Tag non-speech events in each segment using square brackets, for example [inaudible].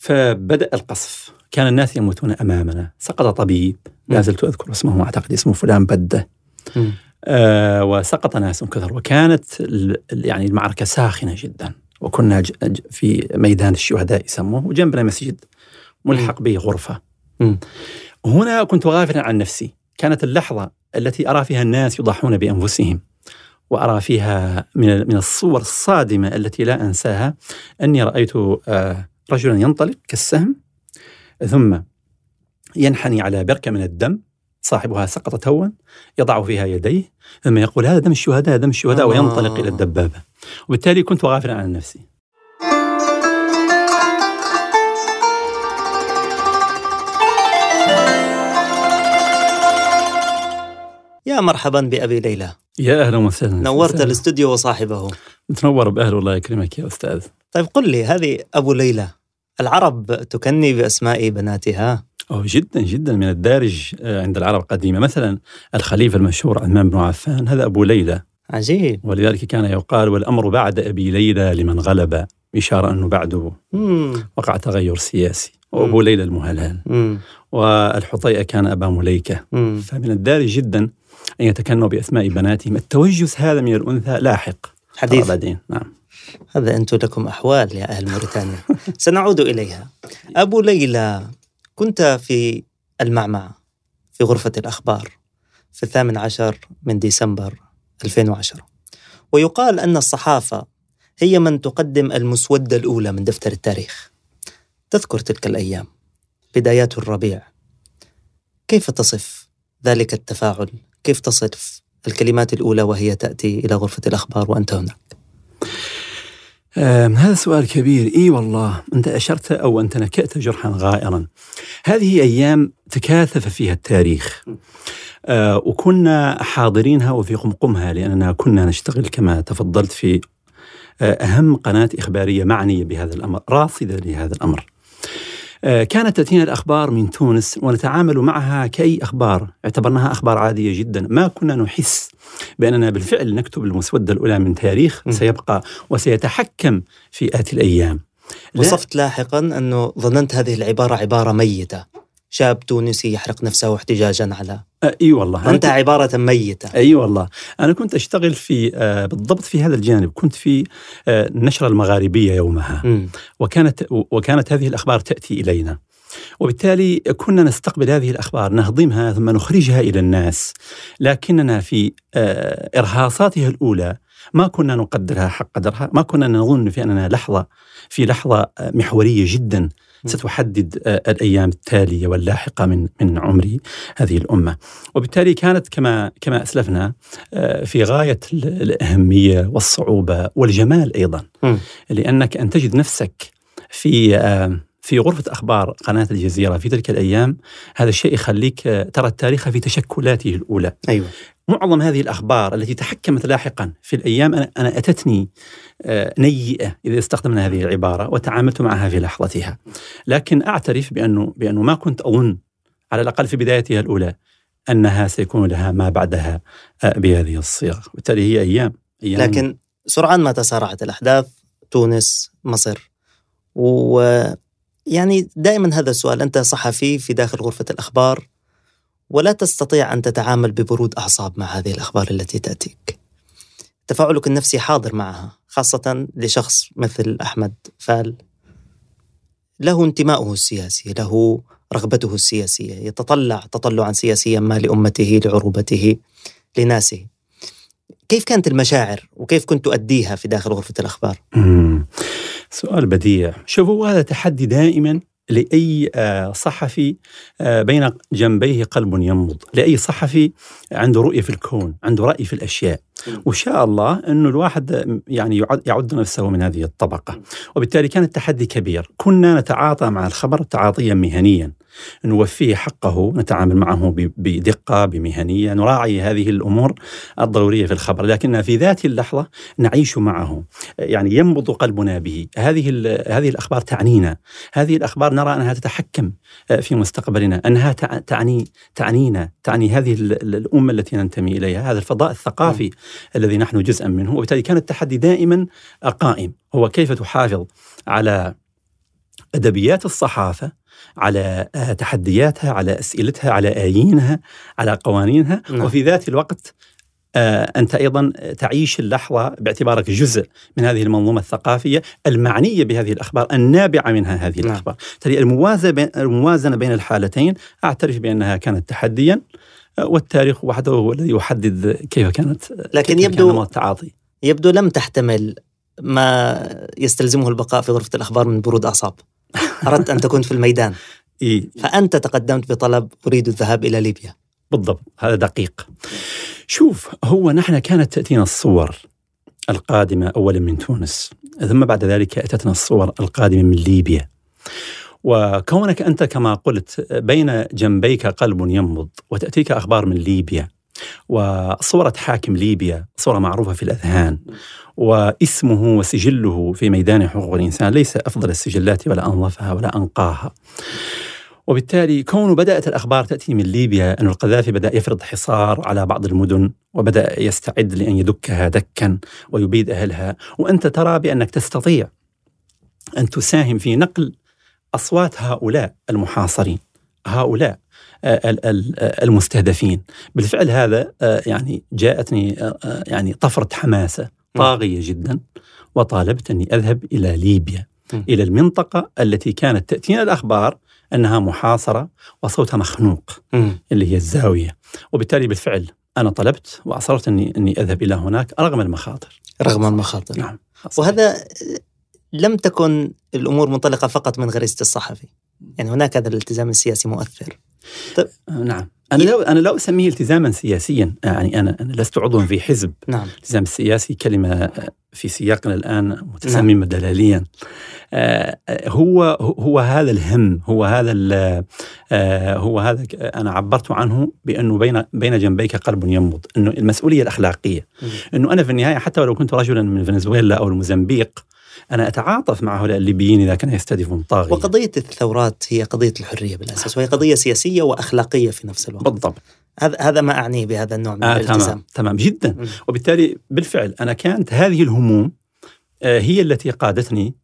فبدأ القصف. كان الناس يموتون أمامنا. سقط طبيب. لا زلت أذكر اسمه. أعتقد اسمه فلان بدة. آه وسقط ناس كثر. وكانت يعني المعركة ساخنة جدا. وكنا في ميدان الشهداء يسموه. وجنبنا مسجد ملحق به غرفة. هنا كنت غافلا عن نفسي. كانت اللحظة التي أرى فيها الناس يضحون بأنفسهم. وأرى فيها من من الصور الصادمة التي لا أنساها. أني رأيت آه، رجلا ينطلق كالسهم ثم ينحني على بركة من الدم صاحبها سقط توا يضع فيها يديه ثم يقول هذا دم الشهداء دم الشهداء آه. وينطلق إلى الدبابة. وبالتالي كنت غافلا عن نفسي. يا مرحبا بأبي ليلى. يا أهلا وسهلا. نورت الاستوديو وصاحبه. تنور بأهل الله يكرمك يا أستاذ. طيب قل لي هذه أبو ليلى. العرب تكني بأسماء بناتها. أوه جدا جدا من الدارج آه، عند العرب قديمة مثلا الخليفة المشهور عثمان بن عفان هذا أبو ليلى. عجيب. ولذلك كان يقال والأمر بعد أبي ليلى لمن غلب إشارة أنه بعده وقع تغير سياسي. وأبو ليلى المهلال والحطيئة كان أبا مليكة. مم. فمن الدارج جدا أن يتكنوا بأسماء بناتهم. التوجس هذا من الأنثى لاحق. حديث. بعدين. نعم. هذا أنتم لكم أحوال يا أهل موريتانيا. [laughs] سنعود إليها. أبو ليلى كنت في المعمعة في غرفة الأخبار في الثامن عشر من ديسمبر 2010 ويقال أن الصحافة هي من تقدم المسودة الأولى من دفتر التاريخ. تذكر تلك الأيام. بدايات الربيع. كيف تصف ذلك التفاعل؟ كيف تصف الكلمات الأولى وهي تأتي إلى غرفة الأخبار وأنت هناك؟ هذا سؤال كبير. إي والله أنت أشرت أو أنت نكأت جرحا غائرا. هذه أيام تكاثف فيها التاريخ. آه وكنا حاضرينها وفي قمقمها لأننا كنا نشتغل كما تفضلت في آه أهم قناة إخبارية معنية بهذا الأمر راصدة لهذا الأمر. آه، كانت تأتينا الأخبار من تونس ونتعامل معها كأي أخبار. اعتبرناها أخبار عادية جدا. ما كنا نحس بأننا بالفعل نكتب المسودة الأولى من تاريخ سيبقى وسيتحكم في آتي الأيام. وصفت لاحقا أنه ظننت هذه العبارة عبارة ميتة. شاب تونسي يحرق نفسه احتجاجا على إي والله. أنت عبارة ميتة. إي والله. أنا كنت أشتغل في آه بالضبط في هذا الجانب. كنت في النشرة المغاربية يومها. م. وكانت وكانت هذه الأخبار تأتي إلينا. وبالتالي كنا نستقبل هذه الأخبار نهضمها ثم نخرجها إلى الناس. لكننا في إرهاصاتها الأولى ما كنا نقدرها حق قدرها ما كنا نظن في أننا لحظة في لحظة محورية جدا. ستحدد آه، الأيام التالية واللاحقة من من عمر هذه الأمة. وبالتالي كانت كما كما أسلفنا آه، في غاية الأهمية والصعوبة والجمال أيضا. لأنك أن تجد نفسك في في غرفة أخبار قناة الجزيرة في تلك الأيام هذا الشيء يخليك ترى التاريخ في تشكلاته الأولى. أيوة. معظم هذه الأخبار التي تحكمت لاحقا في الأيام أنا, أنا أتتني آه، نيئة إذا استخدمنا هذه العبارة وتعاملت معها في لحظتها. لكن أعترف بأنه, بأنه ما كنت أظن على الأقل في بدايتها الأولى أنها سيكون لها ما بعدها آه، بهذه الصيغة. بالتالي هي أيام, أيام لكن سرعان ما تسارعت الأحداث تونس مصر و يعني دائما هذا السؤال أنت صحفي في داخل غرفة الأخبار ولا تستطيع أن تتعامل ببرود أعصاب مع هذه الأخبار التي تأتيك. تفاعلك النفسي حاضر معها خاصة لشخص مثل أحمد فال. له انتماؤه السياسي له رغبته السياسية يتطلع تطلعا سياسيا ما لأمته لعروبته لناسه. كيف كانت المشاعر وكيف كنت تؤديها في داخل غرفة الأخبار؟ سؤال بديع. شوفوا هذا تحدي دائما لأي آه، صحفي آه، بين جنبيه قلب ينبض لأي صحفي عنده رؤية في الكون عنده رأي في الأشياء. وإن شاء الله أنه الواحد يعني يعد نفسه من هذه الطبقة. وبالتالي كان التحدي كبير. كنا نتعاطى مع الخبر تعاطيا مهنيا. نوفيه حقه نتعامل معه بدقة بمهنية نراعي هذه الأمور الضرورية في الخبر. لكن في ذات اللحظة نعيش معه. يعني ينبض قلبنا به. هذه هذه الأخبار تعنينا. هذه الأخبار نرى أنها تتحكم في مستقبلنا أنها تعني تعنينا تعني هذه الأمة التي ننتمي إليها. هذا الفضاء الثقافي الذي نحن جزءا منه. وبالتالي كان التحدي دائما قائم. هو كيف تحافظ على أدبيات الصحافة على آه، تحدياتها على أسئلتها على آيينها على قوانينها نعم. وفي ذات الوقت آه، أنت أيضا تعيش اللحظة باعتبارك جزء من هذه المنظومة الثقافية المعنية بهذه الأخبار النابعة منها هذه نعم. الأخبار، بالتالي الموازنة بين الحالتين أعترف بأنها كانت تحديا آه، والتاريخ وحده هو الذي يحدد كيف كانت لكن كيف يبدو- كان التعاطي. يبدو لم تحتمل ما يستلزمه البقاء في غرفة الأخبار من برود أعصاب أردت أن تكون في الميدان. إيه فأنت تقدمت بطلب أريد الذهاب إلى ليبيا. بالضبط هذا دقيق. شوف هو نحن كانت تأتينا الصور القادمة أولا من تونس ثم بعد ذلك أتتنا الصور القادمة من ليبيا. وكونك أنت كما قلت بين جنبيك قلب ينبض وتأتيك أخبار من ليبيا. وصورة حاكم ليبيا صورة معروفة في الأذهان واسمه وسجله في ميدان حقوق الإنسان ليس أفضل السجلات ولا أنظفها ولا أنقاها. وبالتالي كونه بدأت الأخبار تأتي من ليبيا أن القذافي بدأ يفرض حصار على بعض المدن وبدأ يستعد لأن يدكها دكا ويبيد أهلها. وأنت ترى بأنك تستطيع أن تساهم في نقل أصوات هؤلاء المحاصرين هؤلاء المستهدفين. بالفعل هذا آه، يعني جاءتني آه، آه، يعني طفرة حماسة طاغية جدا وطالبت أني أذهب إلى ليبيا. إلى المنطقة التي كانت تأتينا الأخبار أنها محاصرة وصوتها مخنوق اللي هي الزاوية. وبالتالي بالفعل أنا طلبت وأصررت أني أني أذهب إلى هناك رغم المخاطر. رغم المخاطر. نعم وهذا لم تكن الأمور منطلقة فقط من غريزة الصحفي. يعني هناك هذا الالتزام السياسي مؤثر. نعم. أنا لا أنا لا أسميه التزاما سياسيا يعني أنا أنا لست عضوا في حزب. نعم. الالتزام السياسي كلمة في سياقنا الآن متسممة دلاليا. آه، هو هو هذا الهم هو هذا آه، هو هذا أنا عبرت عنه بأنه بين بين جنبيك قلب ينبض أنه المسؤولية الأخلاقية. مم. أنه أنا في النهاية حتى ولو كنت رجلا من فنزويلا أو الموزمبيق أنا أتعاطف مع هؤلاء الليبيين إذا كانوا يستهدفون طاغية. وقضية الثورات هي قضية الحرية بالأساس وهي قضية سياسية وأخلاقية في نفس الوقت. بالضبط. هذا هذا ما أعنيه بهذا النوع من آه الالتزام. تمام تمام جدا. مم. وبالتالي بالفعل أنا كانت هذه الهموم آه، هي التي قادتني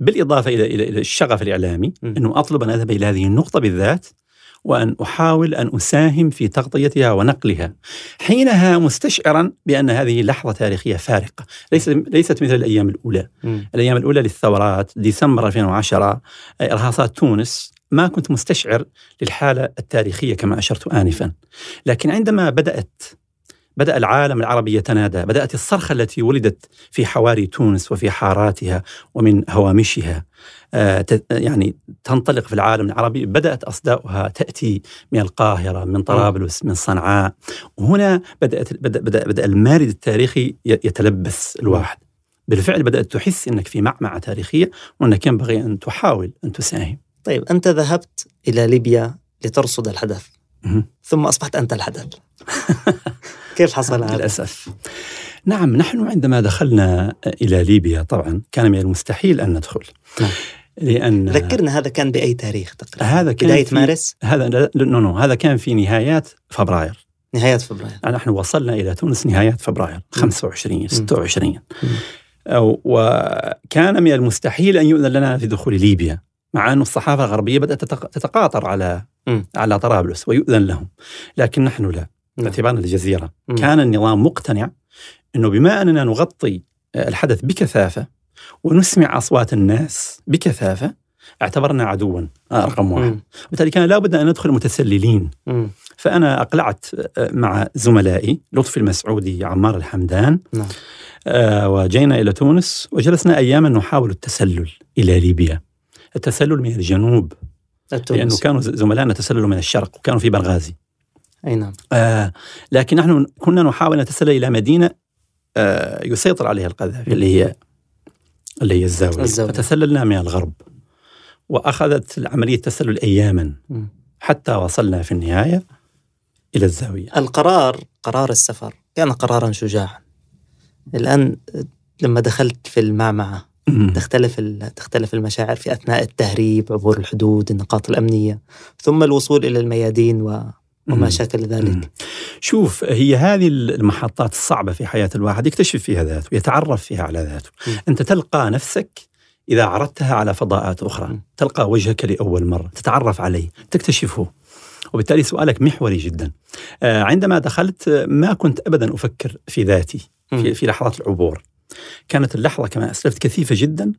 بالإضافة إلى إلى إلى الشغف الإعلامي مم. إنه أطلب أن أذهب إلى هذه النقطة بالذات وأن أحاول أن أساهم في تغطيتها ونقلها. حينها مستشعرا بأن هذه لحظة تاريخية فارقة. ليست ليست مثل الأيام الأولى. مم. الأيام الأولى للثورات ديسمبر 2010 آه، ارهاصات تونس. ما كنت مستشعر للحالة التاريخية كما أشرت انفا. لكن عندما بدأت بدأ العالم العربي يتنادى. بدأت الصرخة التي ولدت في حواري تونس وفي حاراتها ومن هوامشها آه، يعني تنطلق في العالم العربي. بدأت أصداؤها تأتي من القاهرة من طرابلس من صنعاء. وهنا بدأت بدا بدا, بدأ المارد التاريخي يتلبس الواحد. بالفعل بدأت تحس إنك في معمعة تاريخية وإنك ينبغي أن تحاول أن تساهم. طيب أنت ذهبت إلى ليبيا لترصد الحدث. ثم أصبحت أنت الحدث. [laughs] كيف حصل هذا؟ للأسف نعم نحن عندما دخلنا إلى ليبيا طبعا كان من المستحيل أن ندخل نعم. لأن ذكرنا هذا كان بأي تاريخ تقريبا؟ هذا كان بداية في- مارس هذا no no هذا كان في نهايات فبراير نهاية فبراير نحن وصلنا إلى تونس نهايات فبراير 25 26 مم. أو وكان من المستحيل أن يؤذن لنا في دخول ليبيا مع أن الصحافة الغربية بدأت تتق- تتقاطر على. على طرابلس ويؤذن لهم لكن نحن لا. باعتبارنا الجزيرة مم. كان النظام مقتنع أنه بما أننا نغطي الحدث بكثافة ونسمع أصوات الناس بكثافة اعتبرنا عدوا آه، رقم واحد. وبالتالي كان لابد أن ندخل متسللين مم. فأنا أقلعت آه، مع زملائي لطفي المسعودي عمار الحمدان نعم. آه، وجينا إلى تونس وجلسنا أياما نحاول التسلل إلى ليبيا التسلل من الجنوب لأنه التونس كانوا زملائنا تسللوا من الشرق وكانوا في بنغازي أي نعم آه لكن نحن كنا نحاول أن نتسلل إلى مدينة آه يسيطر عليها القذافي اللي هي اللي هي الزاوية, الزاوية. فتسللنا من الغرب وأخذت العملية التسلل أياما مم. حتى وصلنا في النهاية إلى الزاوية القرار قرار السفر كان قرارا شجاعا الآن لما دخلت في المعمعة. تختلف تختلف المشاعر في أثناء التهريب عبور الحدود النقاط الأمنية ثم الوصول إلى الميادين و... وما مم. شاكل مم. ذلك شوف هي هذه المحطات الصعبة في حياة الواحد يكتشف فيها ذاته يتعرف فيها على ذاته. مم. أنت تلقى نفسك إذا عرضتها على فضاءات أخرى. تلقى وجهك لأول مرة تتعرف عليه تكتشفه. وبالتالي سؤالك محوري جدا. آه، عندما دخلت ما كنت أبدا أفكر في ذاتي في, في لحظات العبور. كانت اللحظة كما أسلفت كثيفة جدا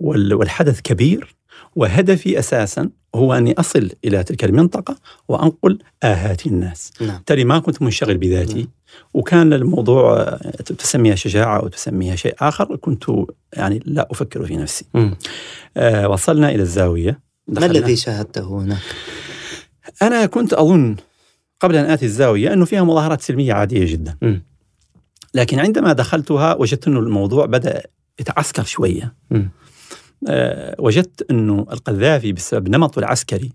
والحدث كبير وهدفي أساسا هو أني أصل إلى تلك المنطقة وأنقل آهات الناس نعم. بالتالي ما كنت منشغل بذاتي نعم. وكان الموضوع تسميها شجاعة أو تسميها شيء آخر كنت يعني لا أفكر في نفسي آه وصلنا إلى الزاوية ما الذي شاهدته هناك؟ أنا كنت أظن قبل أن آتي الزاوية أنه فيها مظاهرات سلمية عادية جدا م. لكن عندما دخلتها وجدت أنه الموضوع بدأ يتعسكر شوية. م. آه وجدت أنه القذافي بسبب نمطه العسكري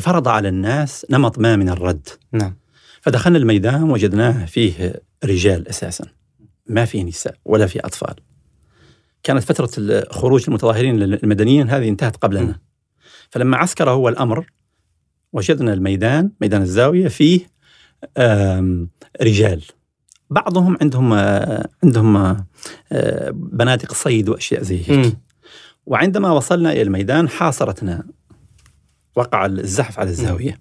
فرض على الناس نمط ما من الرد. نعم. فدخلنا الميدان وجدناه فيه رجال أساسا. ما فيه نساء ولا فيه أطفال. كانت فترة خروج المتظاهرين المدنيين هذه انتهت قبلنا. فلما عسكر هو الأمر وجدنا الميدان ميدان الزاوية فيه رجال. بعضهم عندهم عندهم بنادق صيد وأشياء زي هيك. وعندما وصلنا إلى الميدان حاصرتنا وقع الزحف على الزاوية.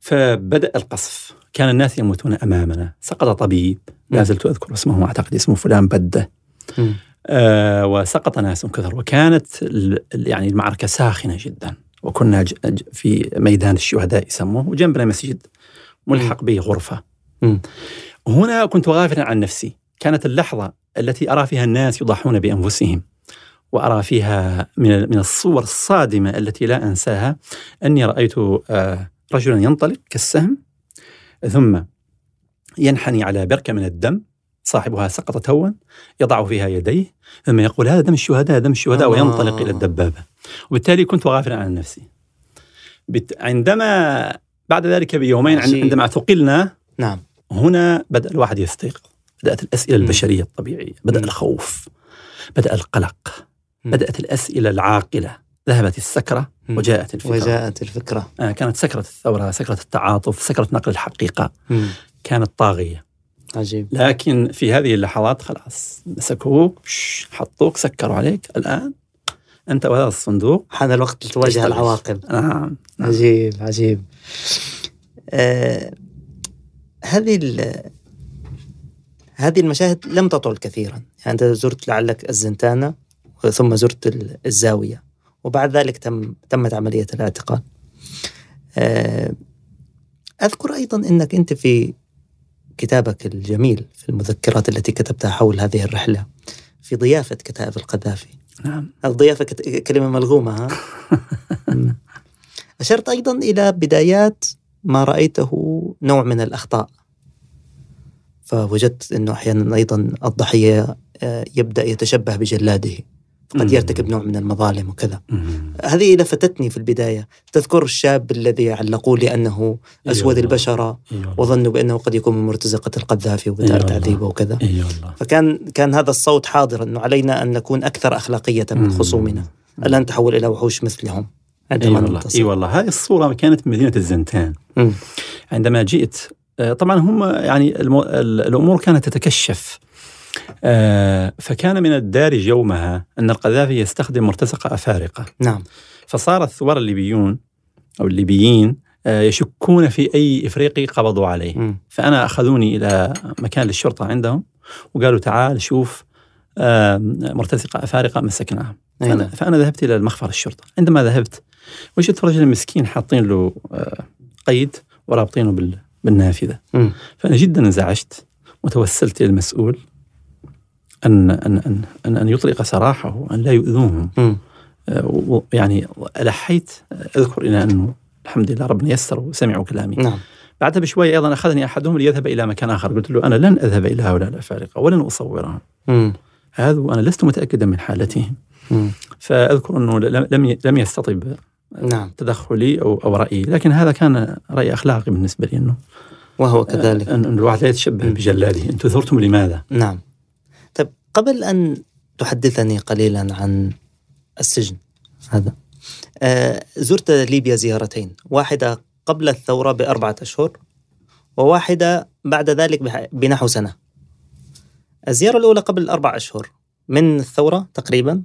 فبدأ القصف. كان الناس يموتون أمامنا. سقط طبيب. لا زلت أذكر اسمه. أعتقد اسمه فلان بدة. آه وسقط ناس كثر. وكانت يعني المعركة ساخنة جدا. وكنا في ميدان الشهداء يسموه. وجنبنا مسجد ملحق به غرفة. هنا كنت غافلا عن نفسي. كانت اللحظة التي أرى فيها الناس يضحون بأنفسهم وأرى فيها من من الصور الصادمة التي لا أنساها أني رأيت آه رجلا ينطلق كالسهم ثم ينحني على بركة من الدم صاحبها سقط توا يضع فيها يديه ثم يقول هذا دم الشهداء دم الشهداء وينطلق إلى الدبابة. وبالتالي كنت غافلا عن نفسي. عندما بعد ذلك بيومين عندما ثقلنا نعم. هنا بدأ الواحد يستيقظ. بدأت الأسئلة البشرية الطبيعية بدأ الخوف بدأ القلق بدأت الأسئلة العاقلة. ذهبت السكرة وجاءت الفكرة. وجاءت الفكرة. آه كانت سكرة الثورة سكرة التعاطف سكرة نقل الحقيقة. مم. كانت طاغية. عجيب. لكن في هذه اللحظات خلاص مسكوك حطوك سكروا عليك. الآن أنت وهذا الصندوق حان الوقت لتواجه العواقب. نعم, نعم. عجيب عجيب. آه هذه هذه المشاهد لم تطول كثيرا. يعني أنت زرت لعلك الزنتانة ثم زرت الزاوية. وبعد ذلك تم تمت عملية الاعتقال. آه، أذكر أيضا أنك أنت في كتابك الجميل في المذكرات التي كتبتها حول هذه الرحلة في ضيافة كتائب القذافي. نعم. الضيافة كلمة ملغومة ها؟ [laughs] أشرت أيضا إلى بدايات ما رأيته نوع من الأخطاء. فوجدت أنه أحيانا أيضا الضحية آه، يبدأ يتشبه بجلاده قد يرتكب نوع من المظالم وكذا. هذه لفتتني في البداية. تذكر الشاب الذي علقوا لي أنه أسود البشرة وظنوا بأنه قد يكون من مرتزقة القذافي وبدار تعذيبه وكذا. فكان كان هذا الصوت حاضرا أنه علينا أن نكون أكثر أخلاقية من خصومنا. ألا نتحول إلى وحوش مثلهم. إي والله إي والله. هذه الصورة كانت من مدينة الزنتان. عندما جئت آه، طبعا هم يعني الأمور كانت تتكشف. آه، فكان من الدارج يومها أن القذافي يستخدم مرتزقة أفارقة. نعم. فصار الثوار الليبيون أو الليبيين آه، يشكون في أي إفريقي قبضوا عليه. م. فأنا أخذوني إلى مكان للشرطة عندهم وقالوا تعال شوف مرتزقة أفارقة مسكناها. فأنا, نعم. فأنا ذهبت إلى المخفر الشرطة. عندما ذهبت وجدت رجل مسكين حاطين له قيد ورابطينه بالنافذة. م. فأنا جدا انزعجت وتوسلت إلى المسؤول أن أن أن أن, أن يطلق سراحه وأن لا يؤذوهم آه يعني ألحيت أذكر إلى أنه الحمد لله ربنا يسر وسمعوا كلامي. نعم. بعدها بشوي أيضا أخذني أحدهم ليذهب إلى مكان آخر. قلت له أنا لن أذهب إلى هؤلاء الأفارقة ولن أصورهم. هذا وأنا لست متأكدا من حالتهم. مم. فأذكر أنه لم لم يستطب نعم. تدخلي أو, أو رأيي. لكن هذا كان رأي أخلاقي بالنسبة لي أنه وهو كذلك. أن الواحد لا يتشبه بجلاده أنتم ثرتم لماذا؟ نعم. قبل أن تحدثني قليلا عن السجن هذا آه زرت ليبيا زيارتين. واحدة قبل الثورة بأربعة أشهر وواحدة بعد ذلك بنحو سنة. الزيارة الأولى قبل أربع أشهر من الثورة تقريبا.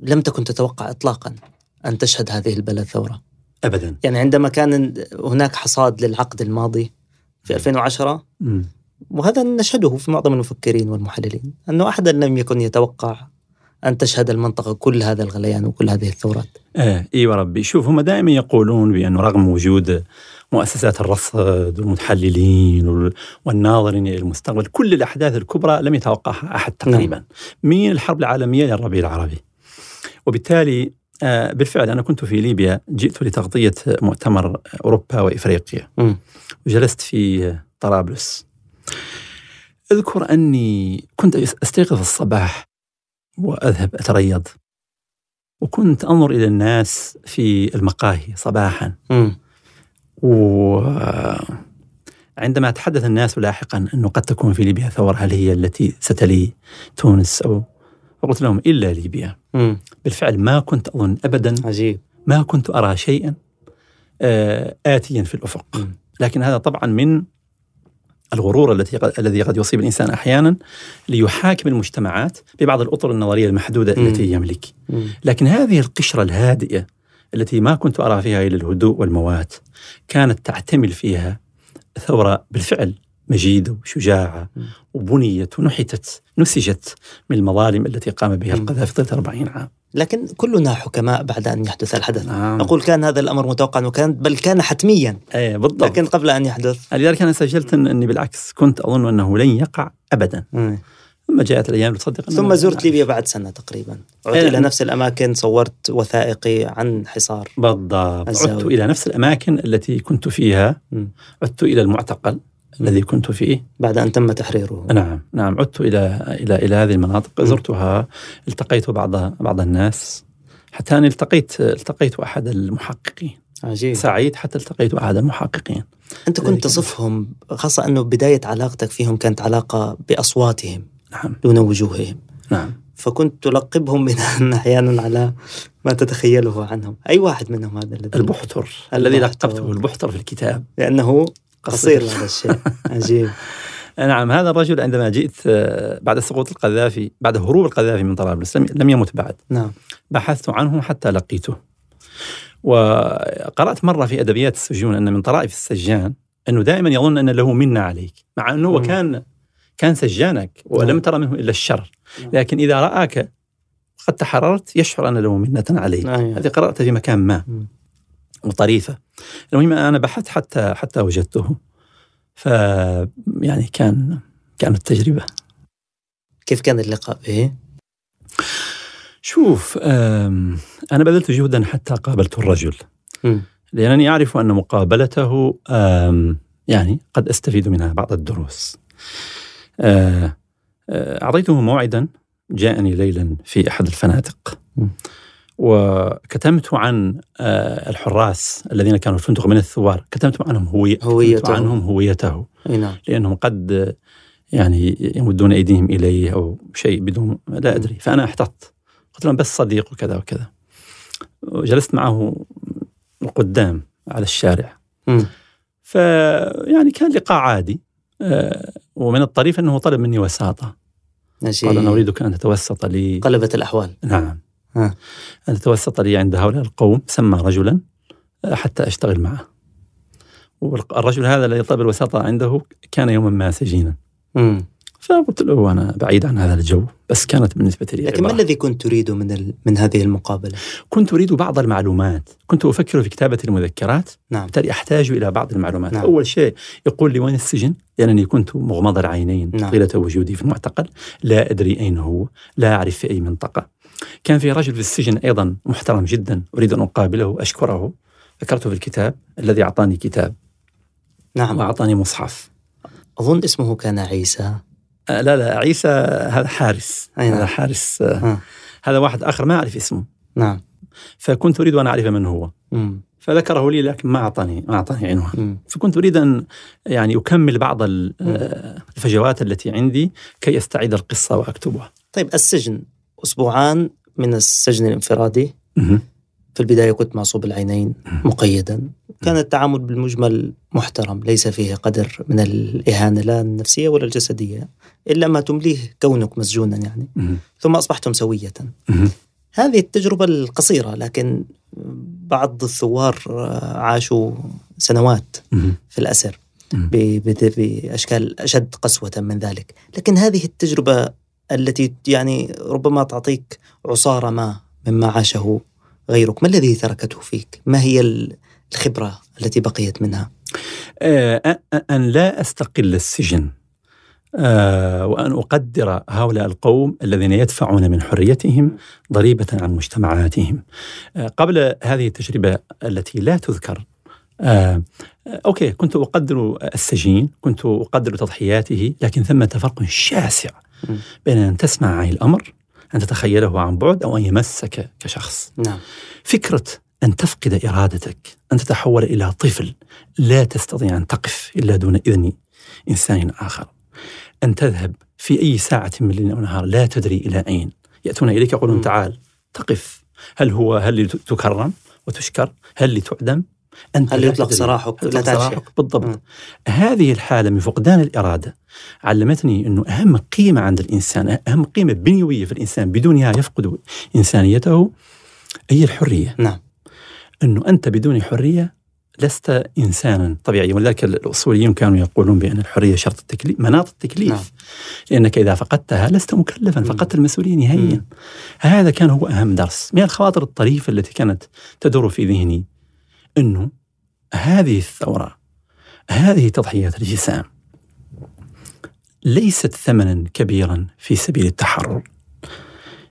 لم تكن تتوقع اطلاقا أن تشهد هذه البلد ثورة ابدا يعني عندما كان هناك حصاد للعقد الماضي في 2010 مم. وهذا نشهده في معظم المفكرين والمحللين انه احدا لم يكن يتوقع أن تشهد المنطقة كل هذا الغليان وكل هذه الثورات. إيه إي وربي شوف هم دائما يقولون بانه رغم وجود مؤسسات الرصد والمتحللين وال- والناظرين إلى المستقبل كل الأحداث الكبرى لم يتوقعها أحد تقريبا. من الحرب العالمية إلى الربيع العربي. وبالتالي آه، بالفعل أنا كنت في ليبيا جئت لتغطية مؤتمر أوروبا وإفريقيا. وجلست في طرابلس. أذكر أني كنت أستيقظ الصباح وأذهب أتريض. وكنت أنظر إلى الناس في المقاهي صباحا مم. وعندما تحدث الناس لاحقا أنه قد تكون في ليبيا ثورة هل هي التي ستلي تونس أو فقلت لهم إلا ليبيا مم. بالفعل ما كنت أظن ابدا عجيب ما كنت أرى شيئا آه، اتيا في الأفق مم. لكن هذا طبعا من الغرور التي قد الذي قد يصيب الإنسان أحيانا ليحاكم المجتمعات ببعض الأطر النظرية المحدودة. التي يملك. لكن هذه القشرة الهادئة التي ما كنت ارى فيها إلا الهدوء والموات كانت تعتمل فيها ثورة بالفعل مجيدة وشجاعة. وبنيت ونحتت نسجت من المظالم التي قام بها. القذافي طيله 40 عام لكن كلنا حكماء بعد أن يحدث الحدث. نعم. أقول كان هذا الأمر متوقعا وكان بل كان حتميا. إيه بالضبط. لكن قبل أن يحدث. لذلك أنا سجلت إني بالعكس كنت أظن أنه لن يقع ابدا. مم. ثم جاءت الأيام تصدق ثم زرت ليبيا بعد سنة تقريبا. عدت إيه. إلى نفس الأماكن صورت وثائقي عن حصار. بالضبط. عدت إلى نفس الأماكن التي كنت فيها. عدت إلى المعتقل. الذي كنت فيه. بعد أن تم تحريره. نعم نعم. عدت إلى إلى إلى هذه المناطق. زرتها التقيت بعض بعض الناس. حتى أني التقيت التقيت أحد المحققين. عجيب. سعيد حتى التقيت أحد المحققين. أنت كنت تصفهم خاصة أنه بداية علاقتك فيهم كانت علاقة بأصواتهم. نعم. دون وجوههم. نعم. فكنت تلقبهم من أحيانا على ما تتخيله عنهم. أي واحد منهم هذا الذي؟ البحتر الذي. لقبته البحتر في الكتاب. لأنه قصير. هذا الشيء عجيب [laughs] نعم هذا الرجل عندما جئت آه، بعد سقوط القذافي بعد هروب القذافي من طرابلس لم- لم يمت بعد نعم بحثت عنه حتى لقيته وقرأت مرة في أدبيات السجون أن من طرائف السجان أنه دائما يظن أن له منة عليك مع أنه مم. كان كان سجانك ولم نعم. ترى منه إلا الشر نعم. لكن إذا رآك قد تحررت يشعر أن له منة عليك أيوة. هذه قرأتها في مكان ما مم. وطريفة المهم أنا بحثت حتى حتى وجدته ف يعني كان كانت تجربة كيف كان اللقاء به؟ شوف أنا بذلت جهدا حتى قابلت الرجل مم. لأنني أعرف أن مقابلته يعني قد أستفيد منها بعض الدروس أه، أه، أعطيته موعدا جاءني ليلا في أحد الفنادق م. وكتمت عن أه، الحراس الذين كانوا في الفندق من الثوار. كتمت عنهم هوية هويته. كتمت عنهم هويته. نعم. لأنهم قد يعني يمدون أيديهم إليه أو شيء بدون لا أدري. فأنا احتطت. قلت لهم بس صديق وكذا وكذا. وجلست معه قدام على الشارع. فيعني كان لقاء عادي. آه، ومن الطريف أنه طلب مني وساطة. قال أنا أريدك أن تتوسط لي. قلبت الأحوال. نعم. أن تتوسط لي عند هؤلاء القوم سمى رجلا آه، حتى أشتغل معه. والرجل هذا الذي طلب الوساطة عنده كان يوما ما سجينا. فقلت له أنا بعيد عن هذا الجو بس كانت بالنسبة لي لكن ما. الذي كنت تريده من ال... من هذه المقابلة؟ كنت أريد بعض المعلومات. كنت أفكر في كتابة المذكرات. نعم. بالتالي أحتاج إلى بعض المعلومات. نعم. أول شيء يقول لي وين السجن؟ لأنني كنت مغمض العينين نعم. طيلة وجودي في المعتقل. لا أدري أين هو. لا أعرف في أي منطقة. كان في رجل في السجن أيضا محترم جدا أريد أن أقابله أشكره. ذكرته في الكتاب الذي أعطاني كتاب. نعم. وأعطاني مصحف. أظن اسمه كان عيسى. آه، لا لا عيسى هذا حارس. أي نعم. هذا حارس آه، ها. هذا واحد آخر ما أعرف اسمه. نعم. فكنت أريد أن أعرف من هو. مم. فذكره لي لكن ما أعطاني ما أعطاني عنوان. مم. فكنت أريد أن يعني أكمل بعض آه، الفجوات التي عندي كي أستعيد القصة وأكتبها. طيب السجن. أسبوعان من السجن الانفرادي. في البداية كنت معصوب العينين مقيدا. كان التعامل بالمجمل محترم ليس فيه قدر من الإهانة لا النفسية ولا الجسدية إلا ما تمليه كونك مسجونا يعني. ثم أصبحتم سوية. هذه التجربة القصيرة لكن بعض الثوار عاشوا سنوات. في الأسر. بأشكال أشد قسوة من ذلك. لكن هذه التجربة التي يعني ربما تعطيك عصارة ما مما عاشه غيرك. ما الذي تركته فيك؟ ما هي ال- الخبرة التي بقيت منها؟ آه، أن لا أستقل السجن آه، وأن أقدر هؤلاء القوم الذين يدفعون من حريتهم ضريبة عن مجتمعاتهم. آه، قبل هذه التجربة التي لا تذكر أوكي كنت أقدر السجين كنت أقدر تضحياته لكن ثمة فرق شاسع. بين أن تسمع عن الأمر أن تتخيله عن بعد أو أن يمسك كشخص. نعم. فكرة أن تفقد إرادتك أن تتحول إلى طفل لا تستطيع أن تقف إلا دون إذن إنسان آخر. أن تذهب في أي ساعة من الليل أو النهار لا تدري إلى أين. يأتون إليك يقولون. تعال تقف. هل هو هل لتكرم وتشكر؟ هل لتعدم؟ أنت هل يطلق. سراحك لا تعرف بالضبط م. هذه الحالة من فقدان الإرادة علمتني أنه أهم قيمة عند الإنسان أهم قيمة بنيوية في الإنسان بدونها يفقد إنسانيته هي الحرية نعم أنه أنت بدون حرية لست إنسانا طبيعيا ولذلك الأصوليون كانوا يقولون بأن الحرية شرط التكليف مناط التكليف نعم. لأنك إذا فقدتها لست مكلفا. فقدت المسؤولية نهائيا. هذا كان هو أهم درس من الخواطر الطريفة التي كانت تدور في ذهني أنه هذه الثورة هذه تضحيات الجسام ليست ثمنا كبيرا في سبيل التحرر.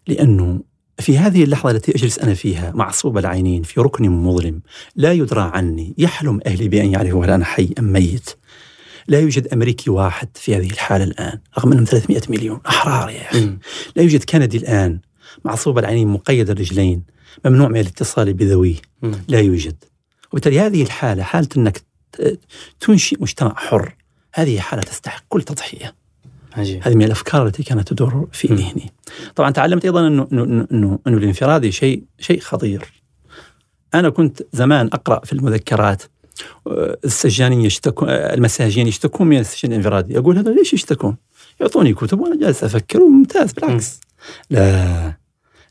لأنه في هذه اللحظة التي أجلس أنا فيها معصوب العينين في ركن مظلم لا يدرى عني يحلم أهلي بأن يعرفوا هل أنا حي أم ميت. لا يوجد أمريكي واحد في هذه الحالة الآن رغم أنهم 300 مليون. أحرار يا أخي. م. لا يوجد كندي الآن معصوب العينين مقيد الرجلين ممنوع من الاتصال بذويه. لا يوجد. وبالتالي هذه الحالة حالة أنك تنشئ مجتمع حر هذه حالة تستحق كل تضحية عجيب هذه من الأفكار التي كانت تدور في م. ذهني. طبعا تعلمت أيضا إنه إنه إنه, إنه الانفرادي شيء شيء خطير. أنا كنت زمان أقرأ في المذكرات آه، السجانين يشتكون آه، المساجين يشتكون من السجن الانفرادي، أقول هذا ليش يشتكون؟ يعطوني كتب وأنا جالس أفكر وممتاز بالعكس. لا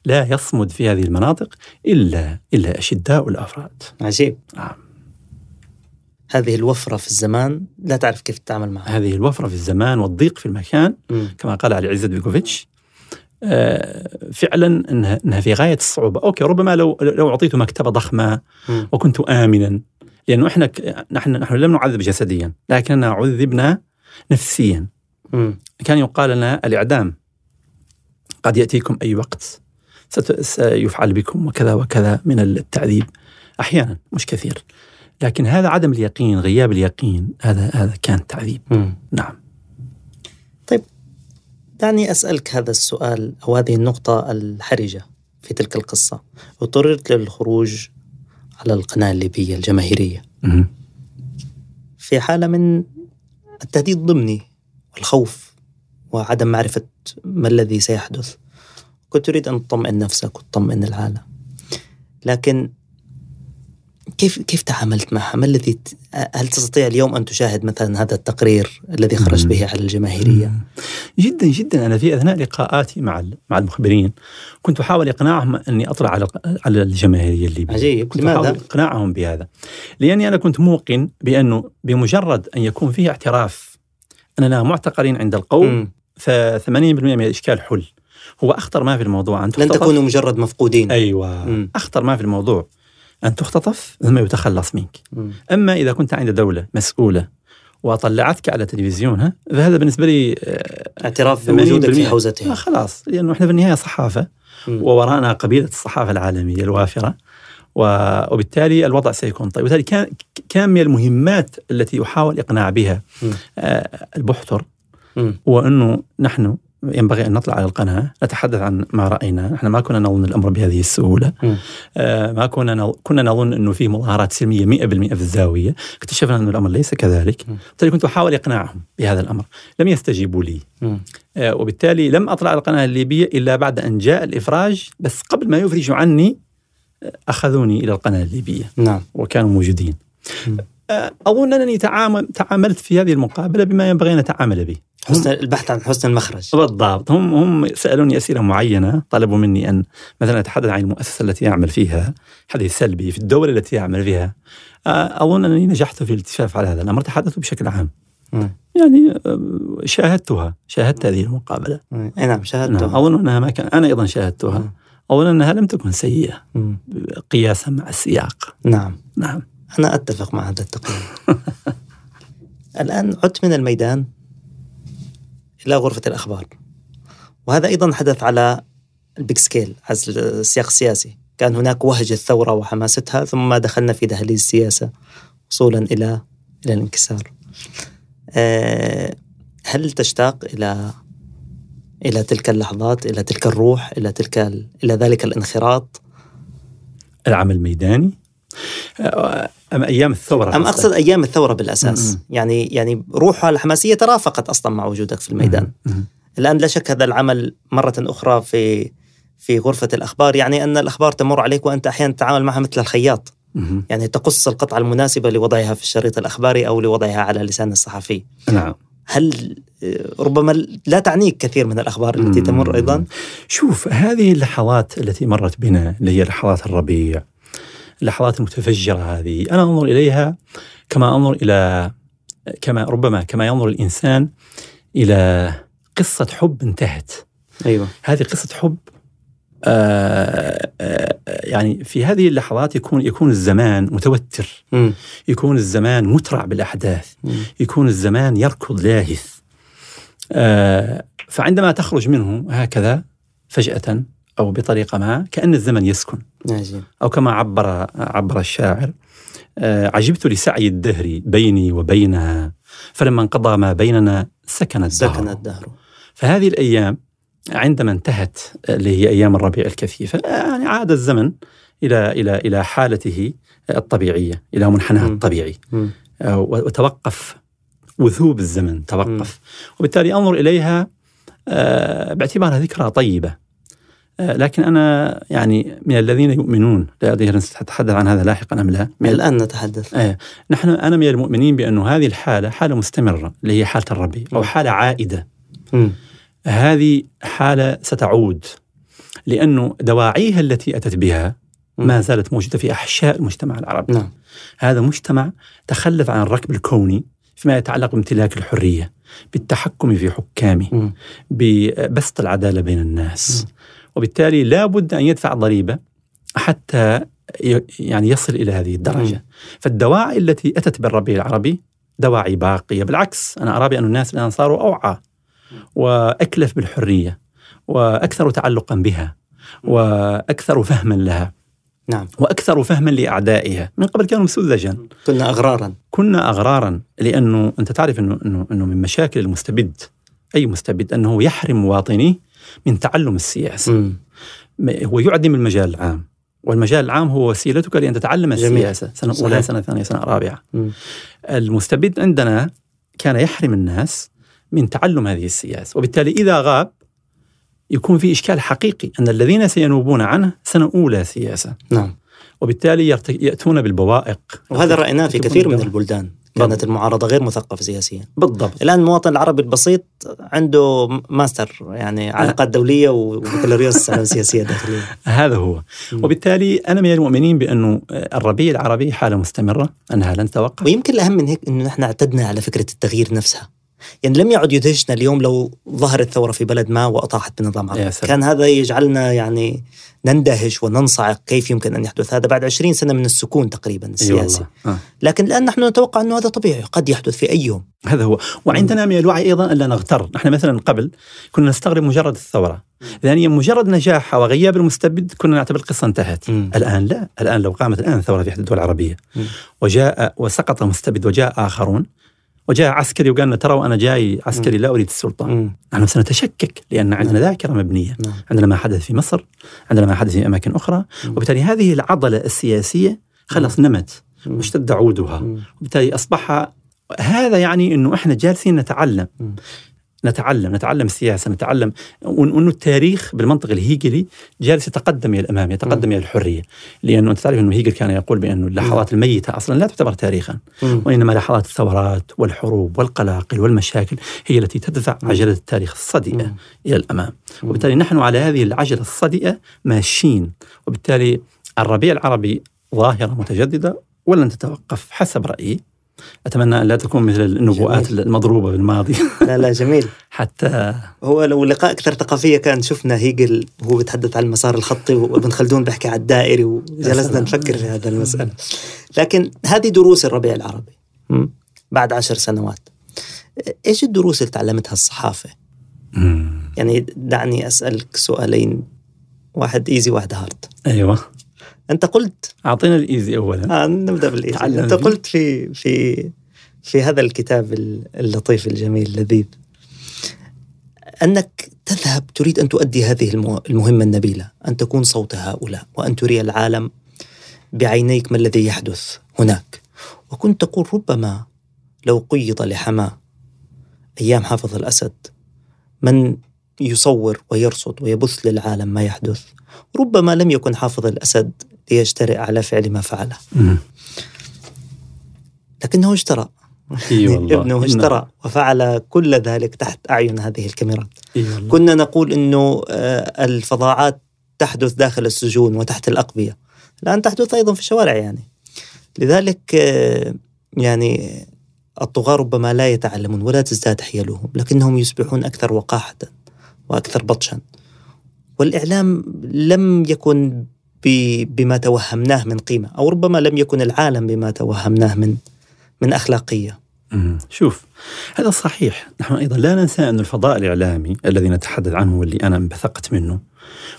لا يصمد في هذه المناطق إلا إلا أشداء الأفراد. عجيب نعم. هذه الوفرة في الزمان لا تعرف كيف تتعامل معها هذه الوفرة في الزمان والضيق في المكان م. كما قال علي عزت بيكوفيتش آه، فعلا إنها إنها في غاية الصعوبة، أوكي ربما لو لو اعطيت مكتبة ضخمة م. وكنت امنا لأنه إحنا ك- نحن نحن لم نعذب جسديا لكننا عذبنا نفسيا، م. كان يقال لنا الإعدام قد يأتيكم أي وقت سيفعل بكم وكذا وكذا من التعذيب. أحيانا مش كثير لكن هذا عدم اليقين غياب اليقين هذا هذا كان تعذيب. م. نعم. دعني أسألك هذا السؤال أو هذه النقطة الحرجة في تلك القصة. اضطررت للخروج على القناة الليبية الجماهيرية. مهم. في حالة من التهديد الضمني والخوف وعدم معرفة ما الذي سيحدث. كنت تريد أن تطمئن نفسك وتطمئن العالم لكن كيف كيف تعاملت معها؟ ما الذي ت- هل تستطيع اليوم أن تشاهد مثلا هذا التقرير الذي خرجت. به على الجماهيرية؟ جدا جدا أنا في أثناء لقاءاتي مع مع المخبرين كنت أحاول إقناعهم أني أطلع على على الجماهيرية الليبية عجيب كنت لماذا؟ أحاول إقناعهم بهذا لأني أنا كنت موقن بأنه بمجرد أن يكون فيه اعتراف أننا معتقلين عند القوم. ف 80% من الإشكال حل هو اخطر ما في الموضوع أن لن تختطف تكونوا مجرد مفقودين أيوه مم. أخطر ما في الموضوع أن تختطف ثم يتخلص منك مم. أما إذا كنت عند دولة مسؤولة وطلعتك على تلفزيونها فهذا بالنسبة لي آه، اعتراف 80% بوجودك في آه حوزتها خلاص لأنه إحنا في النهاية صحافة مم. وورانا قبيلة الصحافة العالمية الوافرة و- وبالتالي الوضع سيكون طيب وبالتالي كان كان من المهمات التي يحاول إقناع بها. آه، البحتر. هو أنه نحن ينبغي أن نطلع على القناة نتحدث عن ما رأينا، نحن ما كنا نظن الأمر بهذه السهولة، مم. آه، ما كنا كنا نظن إنه في مظاهرات سلمية 100% في الزاوية، اكتشفنا أن الأمر ليس كذلك،. بالتالي كنت أحاول إقناعهم بهذا الأمر، لم يستجيبوا لي،. آه، وبالتالي لم أطلع على القناة الليبية إلا بعد أن جاء الإفراج، بس قبل ما يفرجوا عني آه، أخذوني إلى القناة الليبية. نعم. وكانوا موجودين. اظن أنني تعامل تعاملت في هذه المقابلة بما ينبغي أن أتعامل به. حسن البحث عن حسن المخرج. بالضبط. هم هم سألوني أسئلة معينة طلبوا مني أن مثلا أتحدث عن المؤسسة التي اعمل فيها حديث سلبي في الدولة التي اعمل فيها. اظن أنني نجحت في الالتفاف على هذا الأمر تحدثوا بشكل عام. م. يعني شاهدتها شاهدت هذه المقابلة. أي نعم شاهدتها. نعم. اظن أنها ما كان أنا أيضا شاهدتها. م. اظن أنها لم تكن سيئة. م. قياسا مع السياق. نعم. نعم. أنا أتفق مع هذا التقييم [laughs] الآن عدت من الميدان إلى غرفة الأخبار. وهذا أيضا حدث على ال big scale على السياق السياسي. كان هناك وهج الثورة وحماستها ثم دخلنا في دهاليز السياسة وصولا إلى إلى الانكسار. آه، هل تشتاق إلى إلى تلك اللحظات إلى تلك الروح إلى تلك إلى ذلك الانخراط؟ العمل الميداني؟ أم أيام الثورة أم أقصد أيام الثورة بالأساس. م-م. يعني يعني روحها الحماسية ترافقت أصلا مع وجودك في الميدان. م-م. الآن لا شك هذا العمل مرة أخرى في في غرفة الأخبار يعني أن الأخبار تمر عليك وأنت أحيانا تتعامل معها مثل الخياط. يعني تقص القطعة المناسبة لوضعها في الشريط الأخباري أو لوضعها على لسان الصحفي. نعم. هل ربما لا تعنيك كثير من الأخبار التي تمر أيضا؟ شوف هذه اللحظات التي مرت بنا اللي هي لحظات الربيع اللحظات المتفجرة هذه. أنا أنظر إليها كما أنظر إلى كما ربما كما ينظر الإنسان إلى قصة حب انتهت. أيوة. هذه قصة حب آه آه يعني في هذه اللحظات يكون يكون الزمان متوتر. م. يكون الزمان مترع بالأحداث. م. يكون الزمان يركض لاهث. آه فعندما تخرج منه هكذا فجأة أو بطريقة ما كأن الزمن يسكن. عجيب. أو كما عبر عبر الشاعر عجبت لسعي الدهر بيني وبينها فلما انقضى ما بيننا سكن الدهر. سكن الدهر. فهذه الأيام عندما انتهت اللي هي أيام الربيع الكثيفة يعني عاد الزمن إلى إلى إلى حالته الطبيعية إلى منحناه الطبيعي. وتوقف وثوب الزمن توقف. وبالتالي أنظر إليها باعتبارها ذكرى طيبة. لكن أنا يعني من الذين يؤمنون لا أدري هل سنتحدث عن هذا لاحقا أم لا. من الآن نتحدث. آه نحن أنا من المؤمنين بانه هذه الحالة حالة مستمرة اللي هي حالة الربيع أو حالة عائدة. م. هذه حالة ستعود لأنه دواعيها التي أتت بها ما زالت موجودة في أحشاء المجتمع العربي. نعم. هذا مجتمع تخلف عن الركب الكوني فيما يتعلق بامتلاك الحرية بالتحكم في حكامه ببسط العدالة بين الناس م. وبالتالي لا بد أن يدفع ضريبة حتى يعني يصل إلى هذه الدرجة. فالدواعي التي أتت بالربيع العربي دواعي باقية بالعكس أنا أرى بأن الناس الآن صاروا أوعى وأكلف بالحرية وأكثر تعلقا بها وأكثر فهما لها نعم. وأكثر فهما لأعدائها. من قبل كانوا سذجا. كنا أغرارا. كنا أغرارا لأنه أنت تعرف إنه إنه إنه من مشاكل المستبد أي مستبد أنه يحرم مواطنيه من تعلم السياسة. م. هو يعدم المجال العام والمجال العام هو وسيلتك لأن تتعلم جميل. السياسة. سنة أولى سنة ثانية سنة رابعة. م. المستبد عندنا كان يحرم الناس من تعلم هذه السياسة وبالتالي إذا غاب يكون في إشكال حقيقي أن الذين سينوبون عنه سنة أولى سياسة. نعم. وبالتالي يأتون بالبوائق. وهذا رأيناه في كثير من البلدان. كانت بالضبط. المعارضة غير مثقفة سياسيا. بالضبط. الآن المواطن العربي البسيط عنده ماستر يعني علاقات دولية وبكالوريوس سياسية داخلية. [laughs] هذا هو. وبالتالي أنا من المؤمنين بأنه الربيع العربي حالة مستمرة. أنها لن توقف ويمكن الأهم من هيك أنه نحن اعتدنا على فكرة التغيير نفسها. يعني لم يعد يدهشنا اليوم لو ظهرت ثورة في بلد ما وأطاحت بنظام عربي. كان هذا يجعلنا يعني نندهش وننصعق كيف يمكن أن يحدث هذا بعد 20 سنة من السكون تقريبا السياسي. آه. لكن الآن نحن نتوقع أنه هذا طبيعي قد يحدث في أي يوم. هذا هو. وعندنا من الوعي أيضا ألا نغتر. نحن مثلا قبل كنا نستغرب مجرد الثورة. ثانيا مجرد نجاحها وغياب المستبد كنا نعتبر القصة انتهت. م. الآن لا. الآن لو قامت الآن ثورة في إحدى الدول العربية. م. وجاء وسقط مستبد وجاء آخرون. وجاء عسكري وقال لنا ترى أنا جاي عسكري لا أريد السلطة. نحن سنتشكك لأن عندنا ذاكرة مبنية. نعم. عندنا ما حدث في مصر عندنا ما حدث في أماكن أخرى. وبالتالي هذه العضلة السياسية خلص نمت. واشتد عودها. وبالتالي أصبح هذا يعني إنه إحنا جالسين نتعلم. نتعلم نتعلم السياسة نتعلم وانه التاريخ بالمنطق الهيجلي جالس يتقدم إلى الأمام يتقدم إلى الحرية. لأنه أنت تعرف إنه هيجل كان يقول بانه اللحظات الميتة أصلا لا تعتبر تاريخا. وإنما لحظات الثورات والحروب والقلاقل والمشاكل هي التي تدفع عجلة التاريخ الصدئه إلى الأمام. وبالتالي نحن على هذه العجلة الصدئه ماشيين. وبالتالي الربيع العربي ظاهرة متجددة ولن تتوقف حسب رأيي. أتمنى أن لا تكون مثل النبوءات جميل. المضروبة بالماضي [laughs] لا لا جميل. [laughs] حتى هو لو لقاء أكثر ثقافية كان شفنا هيجل وهو بيتحدث عن المسار الخطي وابن خلدون بيحكي عن الدائري وجلسنا نفكر في هذا المسألة. لكن هذه دروس الربيع العربي. بعد عشر سنوات. إيش الدروس اللي تعلمتها الصحافة؟ يعني دعني أسألك سؤالين. واحد easy واحد hard أيوه. أنت قلت. أعطينا ال easy اولا. آه نبدأ بال easy. أنت قلت في في في هذا الكتاب اللطيف الجميل اللذيذ أنك تذهب تريد أن تؤدي هذه المهمة النبيلة أن تكون صوت هؤلاء وأن تري العالم بعينيك ما الذي يحدث هناك. وكنت تقول ربما لو قيض لحماه أيام حافظ الأسد من يصور ويرصد ويبث للعالم ما يحدث. ربما لم يكن حافظ الأسد ليجترئ على فعل ما فعله. لكنه اشترى. والله. [laughs] ابنه اشترى وفعل كل ذلك تحت أعين هذه الكاميرات. كنا نقول أنه آه، الفظاعات تحدث داخل السجون وتحت الأقبية. الآن تحدث أيضا في الشوارع يعني. لذلك آه، يعني الطغاة ربما لا يتعلمون ولا تزداد حيلهم لكنهم يصبحون أكثر وقاحة وأكثر بطشا. والإعلام لم يكن بما توهمناه من قيمة أو ربما لم يكن العالم بما توهمناه من من أخلاقية. شوف هذا صحيح. نحن أيضا لا ننسى أن الفضاء الإعلامي الذي نتحدث عنه واللي أنا انبثقت منه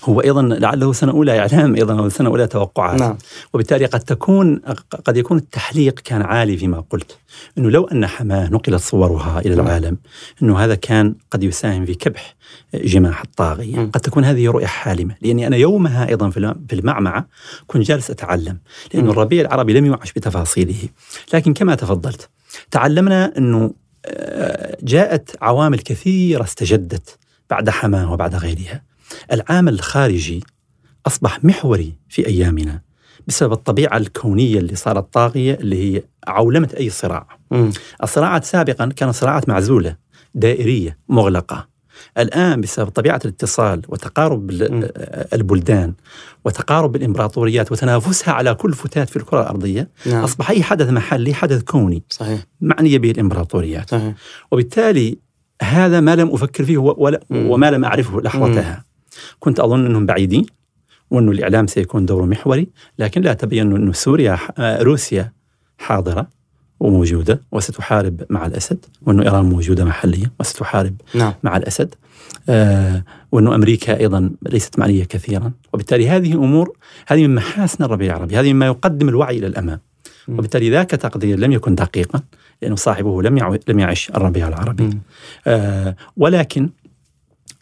هو أيضا لعله سنة أولى اعلام أيضا أو سنة أولى توقعات. نعم. وبالتالي قد تكون قد يكون التحليق كان عالي فيما قلت إنه لو أن حماة نقلت صورها إلى نعم. العالم إنه هذا كان قد يساهم في كبح جماح الطاغية. قد تكون هذه رؤية حالمة لأني أنا يومها أيضا في المعمعة كنت جالس أتعلم لأنه الربيع العربي لم يعش بتفاصيله. لكن كما تفضلت تعلمنا إنه آه، جاءت عوامل كثيرة استجدت بعد حماة وبعد غيرها. العامل الخارجي أصبح محوري في أيامنا بسبب الطبيعة الكونية اللي صارت طاغية اللي هي عولمه أي صراع. م. الصراعات سابقا كانت صراعات معزولة دائرية مغلقة. الآن بسبب طبيعة الاتصال وتقارب م. البلدان وتقارب الإمبراطوريات وتنافسها على كل فتات في الكرة الأرضية نعم. أصبح أي حدث محلي حدث كوني صحيح معنيه به الإمبراطوريات صحيح. وبالتالي هذا ما لم أفكر فيه ولا وما لم أعرفه لحظتها كنت أظن أنهم بعيدين وأنه الإعلام سيكون دوره محوري لكن لا تبين أنه سوريا آه، روسيا حاضرة وموجودة وستحارب مع الأسد وأنه إيران موجودة محليا وستحارب نعم. مع الأسد آه وأنه أمريكا أيضا ليست معنية كثيرا. وبالتالي هذه أمور هذه من محاسن الربيع العربي هذه مما يقدم الوعي إلى الأمام. وبالتالي ذاك تقدير لم يكن دقيقا لأنه صاحبه لم لم يعش الربيع العربي. آه ولكن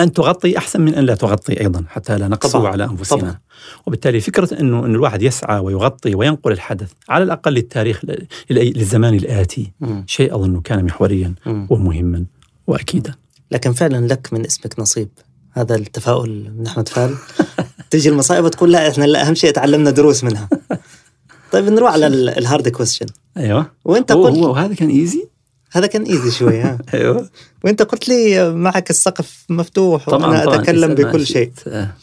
أن تغطي أحسن من أن لا تغطي أيضا حتى لا نقسو على أنفسنا. طبعا. وبالتالي فكرة إنه إن الواحد يسعى ويغطي وينقل الحدث على الأقل للتاريخ للزمان الآتي م. شيء اظن كان محوريا م. ومهما واكيدا. لكن فعلا لك من اسمك نصيب. هذا التفاؤل من أحمد فال [laughs] تجي المصائب وتقول لا إحنا أهم شيء تعلمنا دروس منها. طيب نروح على ال hard question أيوه. وأنت قلت هو وهذا كان easy هذا كان easy شوي ها. [laughs] أيوه. وأنت قلت لي معك السقف مفتوح طبعا وأنا طبعاً أتكلم بكل شيء. آه.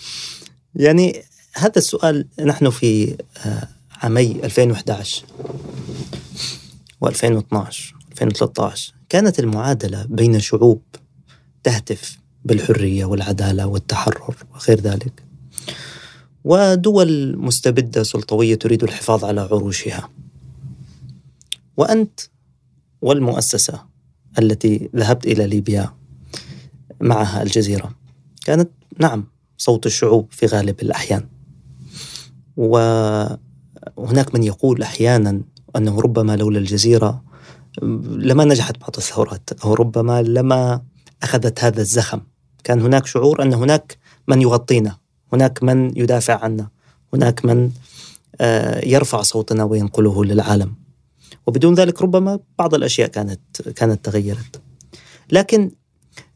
يعني هذا السؤال نحن في آه، عامي 2011 و2012 2013 كانت المعادلة بين شعوب تهتف بالحرية والعدالة والتحرر وغير ذلك. ودول مستبدة سلطوية تريد الحفاظ على عروشها. وأنت والمؤسسة التي ذهبت إلى ليبيا معها الجزيرة. كانت نعم صوت الشعوب في غالب الأحيان. وهناك من يقول أحيانا أنه ربما لولا الجزيرة لما نجحت بعض الثورات أو ربما لما أخذت هذا الزخم. كان هناك شعور أن هناك من يغطينا هناك من يدافع عنا هناك من آه، يرفع صوتنا وينقله للعالم. وبدون ذلك ربما بعض الأشياء كانت كانت تغيرت. لكن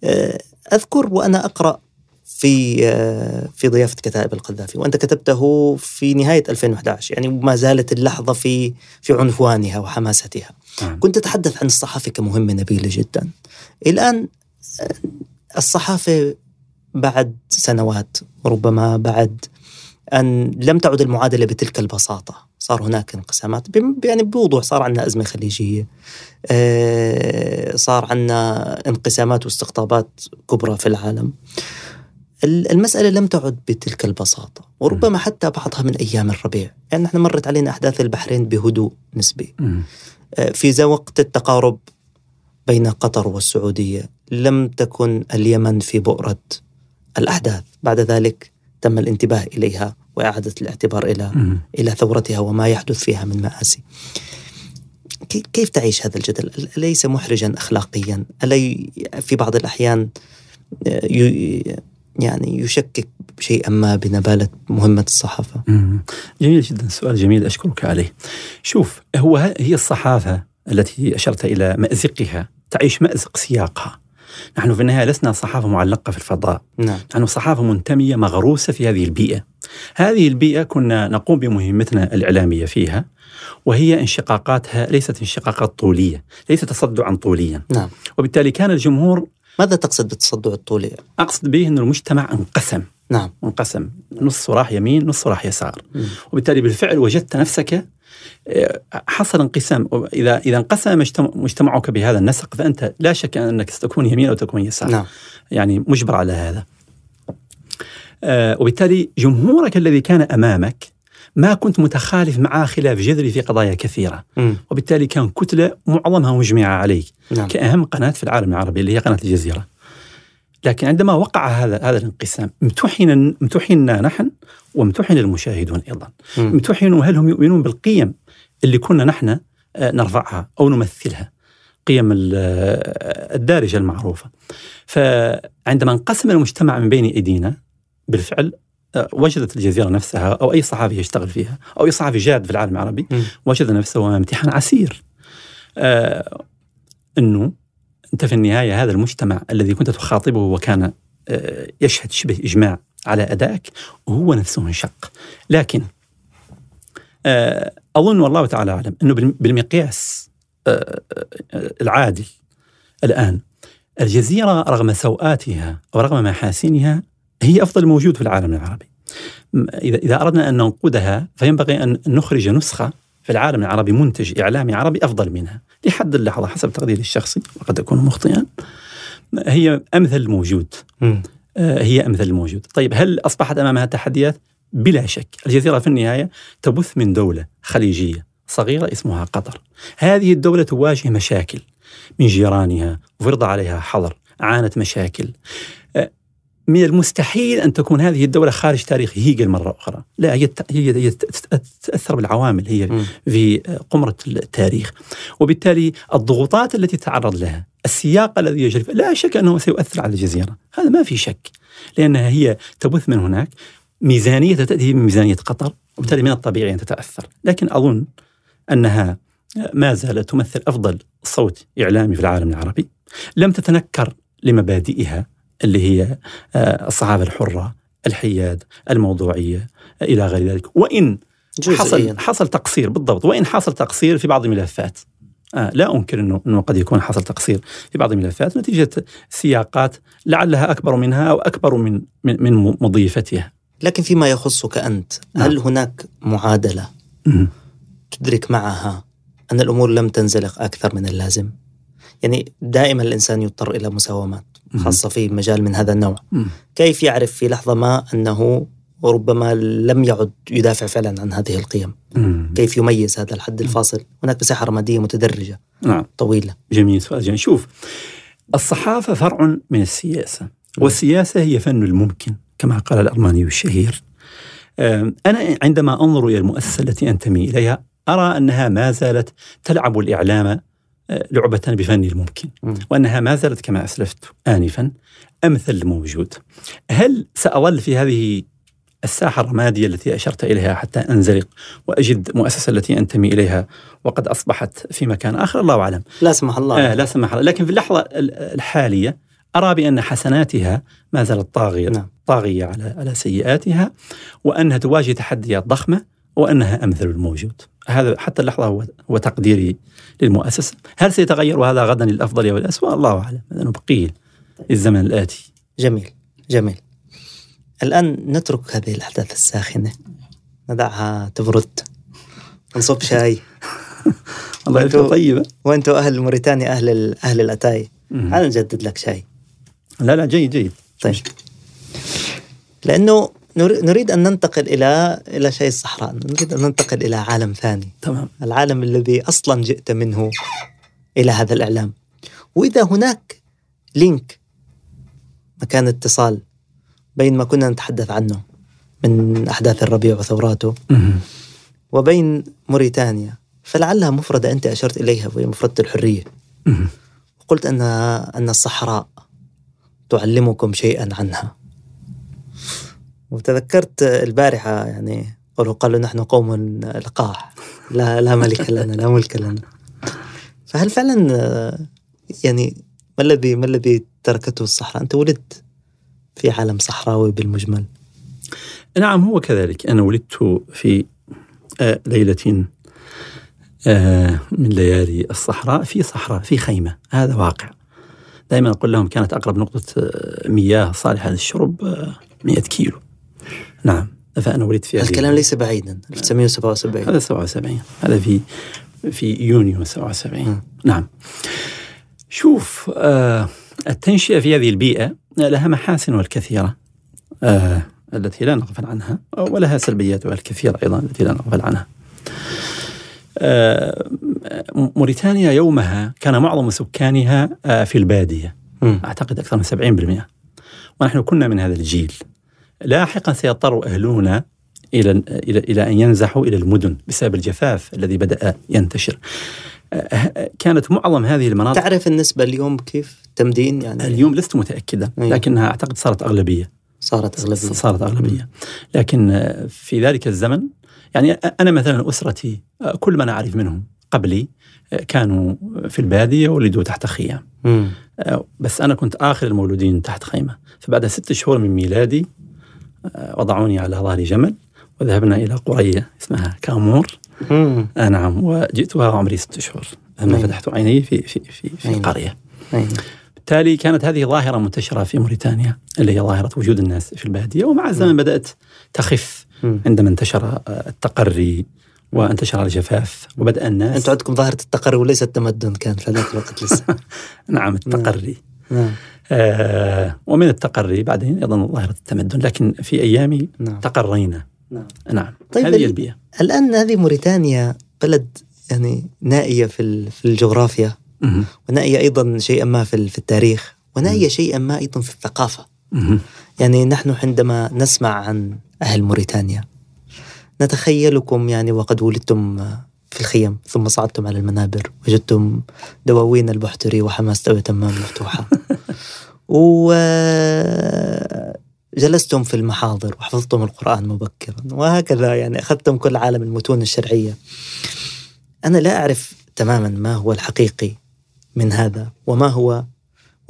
آه، أذكر وأنا أقرأ في آه، في ضيافة كتائب القذافي وأنت كتبته في نهاية 2011 يعني ما زالت اللحظة في في عنفوانها وحماستها نعم. كنت تتحدث عن الصحافة كمهمة نبيلة جدا الآن آه، الصحافة بعد سنوات ربما بعد أن لم تعد المعادلة بتلك البساطة صار هناك انقسامات يعني بوضوح صار عندنا أزمة خليجية. آه، صار عندنا انقسامات واستقطابات كبرى في العالم. المسألة لم تعد بتلك البساطة وربما حتى بعضها من أيام الربيع. يعني نحن مرت علينا أحداث البحرين بهدوء نسبي. آه، في وقت التقارب بين قطر والسعودية لم تكن اليمن في بؤرة الأحداث. بعد ذلك تم الانتباه إليها. وإعادة الاعتبار إلى إلى ثورتها وما يحدث فيها من مآسي. كيف تعيش هذا الجدل؟ أليس محرجا أخلاقيا؟ ألا في بعض الأحيان آه، يعني يشكك شيئا ما بنبالة مهمة الصحافة. جميل جدا. سؤال جميل أشكرك عليه. شوف هو هي الصحافة التي أشرت إلى مأزقها. تعيش مأزق سياقها. نحن في النهاية لسنا صحافة معلقة في الفضاء نعم. نحن صحافة منتمية مغروسة في هذه البيئة هذه البيئة كنا نقوم بمهمتنا الإعلامية فيها وهي انشقاقاتها ليست انشقاقات طولية ليست تصدعا طوليا نعم. وبالتالي كان الجمهور ماذا تقصد بالتصدع الطولي؟ أقصد به أن المجتمع انقسم نعم انقسم نص راح يمين نص راح يسار م. وبالتالي بالفعل وجدت نفسك حصل انقسام إذا إذا انقسم مجتمعك بهذا النسق فأنت لا شك أنك ستكون يمين أو تكون يسار نعم. يعني مجبر على هذا آه، وبالتالي جمهورك الذي كان أمامك ما كنت متخالف معه خلاف جذري في قضايا كثيرة م. وبالتالي كان كتلة معظمها مجمعة عليك نعم. كأهم قناة في العالم العربي اللي هي قناة الجزيرة لكن عندما وقع هذا هذا الانقسام امتحن امتحنا نحن وامتحن المشاهدون أيضا. امتحنوا هل هم يؤمنون بالقيم اللي كنا نحن آه، نرفعها أو نمثلها؟ قيم آه، الدارجة المعروفة. فعندما انقسم المجتمع من بين أيدينا بالفعل آه، وجدت الجزيرة نفسها أو أي صحافي يشتغل فيها أو أي صحفي جاد في العالم العربي وجد نفسه امتحان عسير. إنه أنت في النهاية هذا المجتمع الذي كنت تخاطبه وكان آه يشهد شبه إجماع على أدائك وهو نفسه انشق لكن آه أظن والله تعالى أعلم أنه بالمقياس آه، العادل الآن الجزيرة رغم سوءاتها ورغم محاسنها هي أفضل موجود في العالم العربي. إذا أردنا أن ننقدها فينبغي أن نخرج نسخة في العالم العربي منتج إعلامي عربي أفضل منها. لحد اللحظة حسب تقديري الشخصي وقد أكون مخطئا هي أمثل الموجود آه، هي أمثل الموجود طيب هل أصبحت امامها تحديات بلا شك. الجزيرة في النهاية تبث من دولة خليجية صغيرة اسمها قطر. هذه الدولة تواجه مشاكل من جيرانها وفرض عليها حظر عانت مشاكل. من المستحيل أن تكون هذه الدولة خارج تاريخ هيجل مرة أخرى، لا هي هي تتاثر بالعوامل هي في قمرة التاريخ، وبالتالي الضغوطات التي تتعرض لها، السياق الذي يجري لا شك أنه سيؤثر على الجزيرة، هذا ما في شك، لأنها هي تبث من هناك ميزانية تأتي من ميزانية قطر، وبالتالي من الطبيعي أن تتأثر، لكن أظن أنها ما زالت تمثل أفضل صوت إعلامي في العالم العربي، لم تتنكر لمبادئها. اللي هي آه، الصحافة الحرة الحياد الموضوعية إلى غير ذلك وإن حصل حصل تقصير بالضبط وإن حصل تقصير في بعض الملفات آه لا أنكر إنه إنه قد يكون حصل تقصير في بعض الملفات نتيجة سياقات لعلها أكبر منها أو أكبر من من, من مضيفتها. لكن فيما يخصك أنت نعم. هل هناك معادلة تدرك معها أن الأمور لم تنزلق أكثر من اللازم؟ يعني دائما الإنسان يضطر إلى مساومات. خاصة في مجال من هذا النوع. كيف يعرف في لحظة ما أنه وربما لم يعد يدافع فعلا عن هذه القيم؟ كيف يميز هذا الحد الفاصل؟ هناك مساحة رمادية متدرجة. نعم. طويلة. جميل سؤال جميل. شوف الصحافة فرع من السياسة والسياسة هي فن الممكن كما قال الأرماني الشهير. أنا عندما أنظر إلى المؤسسة التي أنتمي إليها أرى أنها ما زالت تلعب الإعلام لعبة بفن الممكن وأنها ما زالت كما أسلفت آنفا أمثل الموجود هل سأظل في هذه الساحة الرمادية التي أشرت إليها حتى أنزلق وأجد مؤسسة التي أنتمي إليها وقد أصبحت في مكان آخر؟ الله أعلم. لا سمح الله. آه لا سمح الله. لكن في اللحظة الحالية أرى بأن حسناتها ما زالت طاغية نعم. طاغية على على سيئاتها وأنها تواجه تحديات ضخمة وأنها أمثل الموجود. هذا حتى اللحظة هو هو تقديري للمؤسسة، هل سيتغير وهذا غدا للأفضل أو الاسوء؟ الله أعلم، نبقيه للزمن الآتي. جميل. جميل. الآن نترك هذه الأحداث الساخنة. ندعها تبرد. نصب [laughs] شاي. [laughs] الله يلفها طيبه. وأنتم أهل موريتانيا أهل ال- أهل الأتاي. مم. تعال نجدد لك شاي؟ لا لا جيد جيد. طيب. لأنه نر- نريد أن ننتقل إلى إلى شيء الصحراء نريد أن ننتقل إلى عالم ثاني تمام. العالم الذي أصلا جئت منه إلى هذا الإعلام وإذا هناك لينك مكان اتصال بين ما كنا نتحدث عنه من أحداث الربيع وثوراته. وبين موريتانيا فلعلها مفردة أنت أشرت إليها وهي مفردة الحرية. قلت أن أن الصحراء تعلمكم شيئا عنها وتذكرت البارحة يعني قالوا قالوا نحن قوم لقاح لا لا ملك لنا لا ملك لنا. فهل فعلا يعني ما الذي ما الذي تركته الصحراء؟ أنت ولدت في عالم صحراوي بالمجمل. نعم هو كذلك. أنا ولدت في آه، ليلة آه، من ليالي الصحراء في صحراء في خيمة. هذا واقع. دائما أقول لهم كانت أقرب نقطة آه، مياه صالحة للشرب آه، 100 كيلو. نعم فأنا ولدت في الكلام ليس بعيدا 1977 هذا 77 هذا في في يونيو 77 مم. نعم. شوف آه التنشئة في هذه البيئة لها محاسنها الكثيرة آه التي لا نغفل عنها ولها سلبياتها الكثيرة أيضا التي لا نغفل عنها. آه موريتانيا يومها كان معظم سكانها آه في البادية. مم. أعتقد أكثر من 70% ونحن كنا من هذا الجيل. لاحقا سيضطر أهلنا إلى إلى إلى أن ينزحوا إلى المدن بسبب الجفاف الذي بدأ ينتشر. آه، كانت معظم هذه المناطق تعرف النسبة اليوم كيف تمدين يعني؟ اليوم لست متأكدا أيوة. لكنها أعتقد صارت أغلبية. صارت أغلبية. صارت أغلبية. لكن آه، في ذلك الزمن يعني أنا مثلا أسرتي كل من أعرف منهم قبلي كانوا في البادية ولدوا تحت خيام. بس أنا كنت آخر المولودين تحت خيمة. فبعد ست شهور من ميلادي وضعوني على ظهر جمل وذهبنا إلى قرية اسمها كامور مم. آه نعم وجئتها وعمري ست أشهر لما. فتحت عيني في في في, في أيوة. القرية. بالتالي كانت هذه ظاهرة منتشرة في موريتانيا اللي هي ظاهرة وجود الناس في البادية ومع الزمن بدأت تخف مم. عندما انتشر آه، التقري وانتشر الجفاف وبدأ الناس أنتم عندكم ظاهرة التقري وليس التمدن كان في ذاك الوقت لسه [laughs] نعم التقري نعم آه ومن التقري بعدين أيضا ظاهرة التمدن لكن في أيامي نعم. تقرينا. نعم. نعم. طيب هذه ال- البيئة. الآن هذه موريتانيا بلد يعني نائية في ال- في الجغرافيا مهم. ونائية أيضا شيئا ما في في التاريخ ونائية شيئا ما أيضا في الثقافة. مهم. يعني نحن عندما نسمع عن أهل موريتانيا نتخيلكم يعني وقد ولدتم في الخيم ثم صعدتم على المنابر وجدتم دواوين البحتري وحماس أو تمام مفتوحة. [laughs] وجلستم في المحاضر وحفظتم القرآن مبكرا وهكذا يعني أخذتم كل عالم المتون الشرعية أنا لا أعرف تماما ما هو الحقيقي من هذا وما هو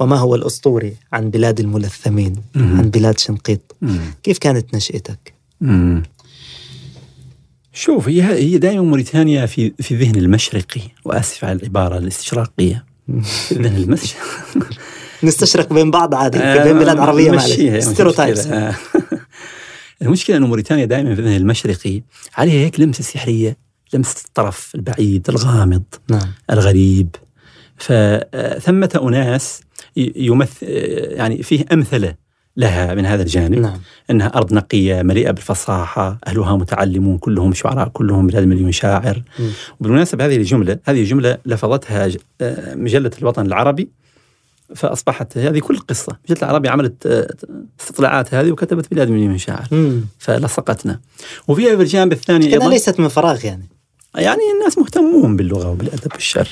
وما هو الأسطوري عن بلاد الملثمين. عن بلاد شنقيط. كيف كانت نشأتك؟ شوف هي هي دائما موريتانيا في في الذهن المشرقي وأسف على العبارة الاستشراقية في الذهن المشرقي [laughs] نستشرق بين بعض عادي بين بلاد عربية معلش ستيروتايبس. آه. [laughs] المشكلة إنه موريتانيا دائما في الذهن المشرقي عليها هيك لمسة سحرية لمسة الطرف البعيد الغامض نعم الغريب فثمة أناس ي- يمثل يعني فيه أمثلة لها من هذا الجانب نعم إنها أرض نقية مليئة بالفصاحة، أهلها متعلمون كلهم شعراء كلهم بلاد مليون شاعر. مم. وبالمناسبة هذه الجملة هذه جمله لفظتها آه، مجلة الوطن العربي فأصبحت هذه كل قصة، مجله العربي عملت آه، استطلاعات هذه وكتبت بلاد مليون شاعر. فلصقتنا. وفيها بالجانب الثاني كذا أيضا ليست من فراغ يعني يعني الناس مهتمون باللغة وبالأدب والشعر.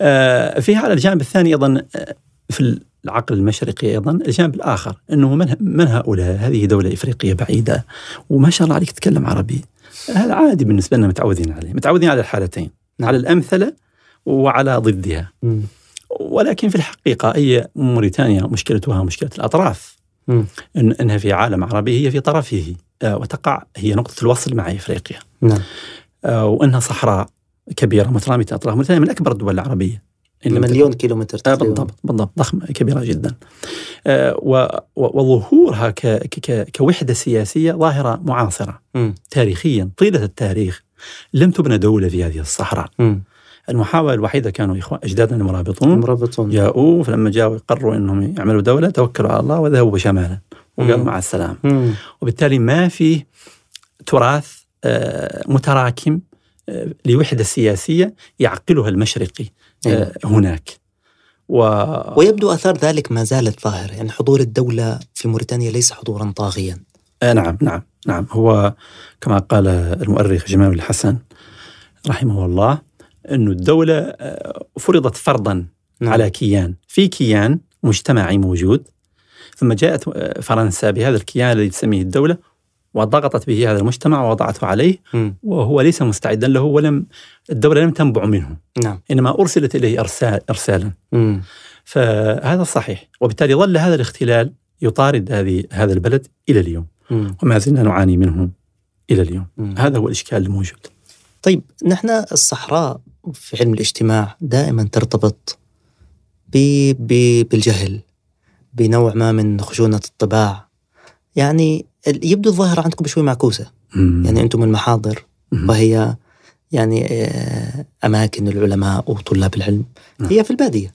آه، فيها على الجانب الثاني أيضا آه، في العقل المشرقي أيضا الجانب الآخر إنه من من هؤلاء؟ هذه دولة إفريقية بعيدة وما شاء الله عليك تتكلم عربي. هذا عادي بالنسبة لنا متعودين عليه، متعودين على الحالتين، نعم. على الأمثلة وعلى ضدها. مم. ولكن في الحقيقة هي موريتانيا مشكلتها مشكلة الأطراف. إن أنها في عالم عربي هي في طرفه آه، وتقع هي نقطة الوصل مع إفريقيا. نعم. آه، وأنها صحراء كبيرة مترامية أطراف موريتانيا من أكبر الدول العربية. مليون كيلومتر آه، تقريبا. بالضبط بالضبط ضخمة كبيرة جدا. وظهورها كوحدة سياسية ظاهرة معاصرة. مم. تاريخيا طيلة التاريخ لم تبنى دولة في هذه الصحراء. مم. المحاولة الوحيدة كانوا إخوان أجدادنا المرابطون مرابطون جاءوا فلما جاءوا قرروا أنهم يعملوا دولة توكلوا على الله وذهبوا شمالا وقالوا. مع السلامة. وبالتالي ما في تراث آه، متراكم آه، لوحدة سياسية يعقلها المشرقي أيوة. آه، هناك و... ويبدو آثار ذلك ما زالت ظاهرة يعني حضور الدولة في موريتانيا ليس حضورا طاغيا نعم نعم نعم هو كما قال المؤرخ جمال الحسن رحمه الله أن الدولة آه، فرضت فرضا نعم. على كيان في كيان مجتمعي موجود ثم جاءت آه، فرنسا بهذا الكيان الذي تسميه الدولة وضغطت به هذا المجتمع ووضعته عليه مم. وهو ليس مستعدا له ولم الدولة لم تنبع منه نعم إنما أرسلت إليه إرسال إرسالا مم. فهذا صحيح وبالتالي ظل هذا الاختلال يطارد هذه هذا البلد إلى اليوم مم. وما زلنا نعاني منه إلى اليوم مم. هذا هو الإشكال الموجود طيب نحن الصحراء في علم الاجتماع دائما ترتبط ب... ب... بالجهل بنوع ما من خشونة الطباع. يعني يبدو الظاهرة عندكم شوي معكوسة. يعني أنتم المحاضر مم. وهي يعني آه، أماكن العلماء وطلاب العلم. نعم. هي في البادية.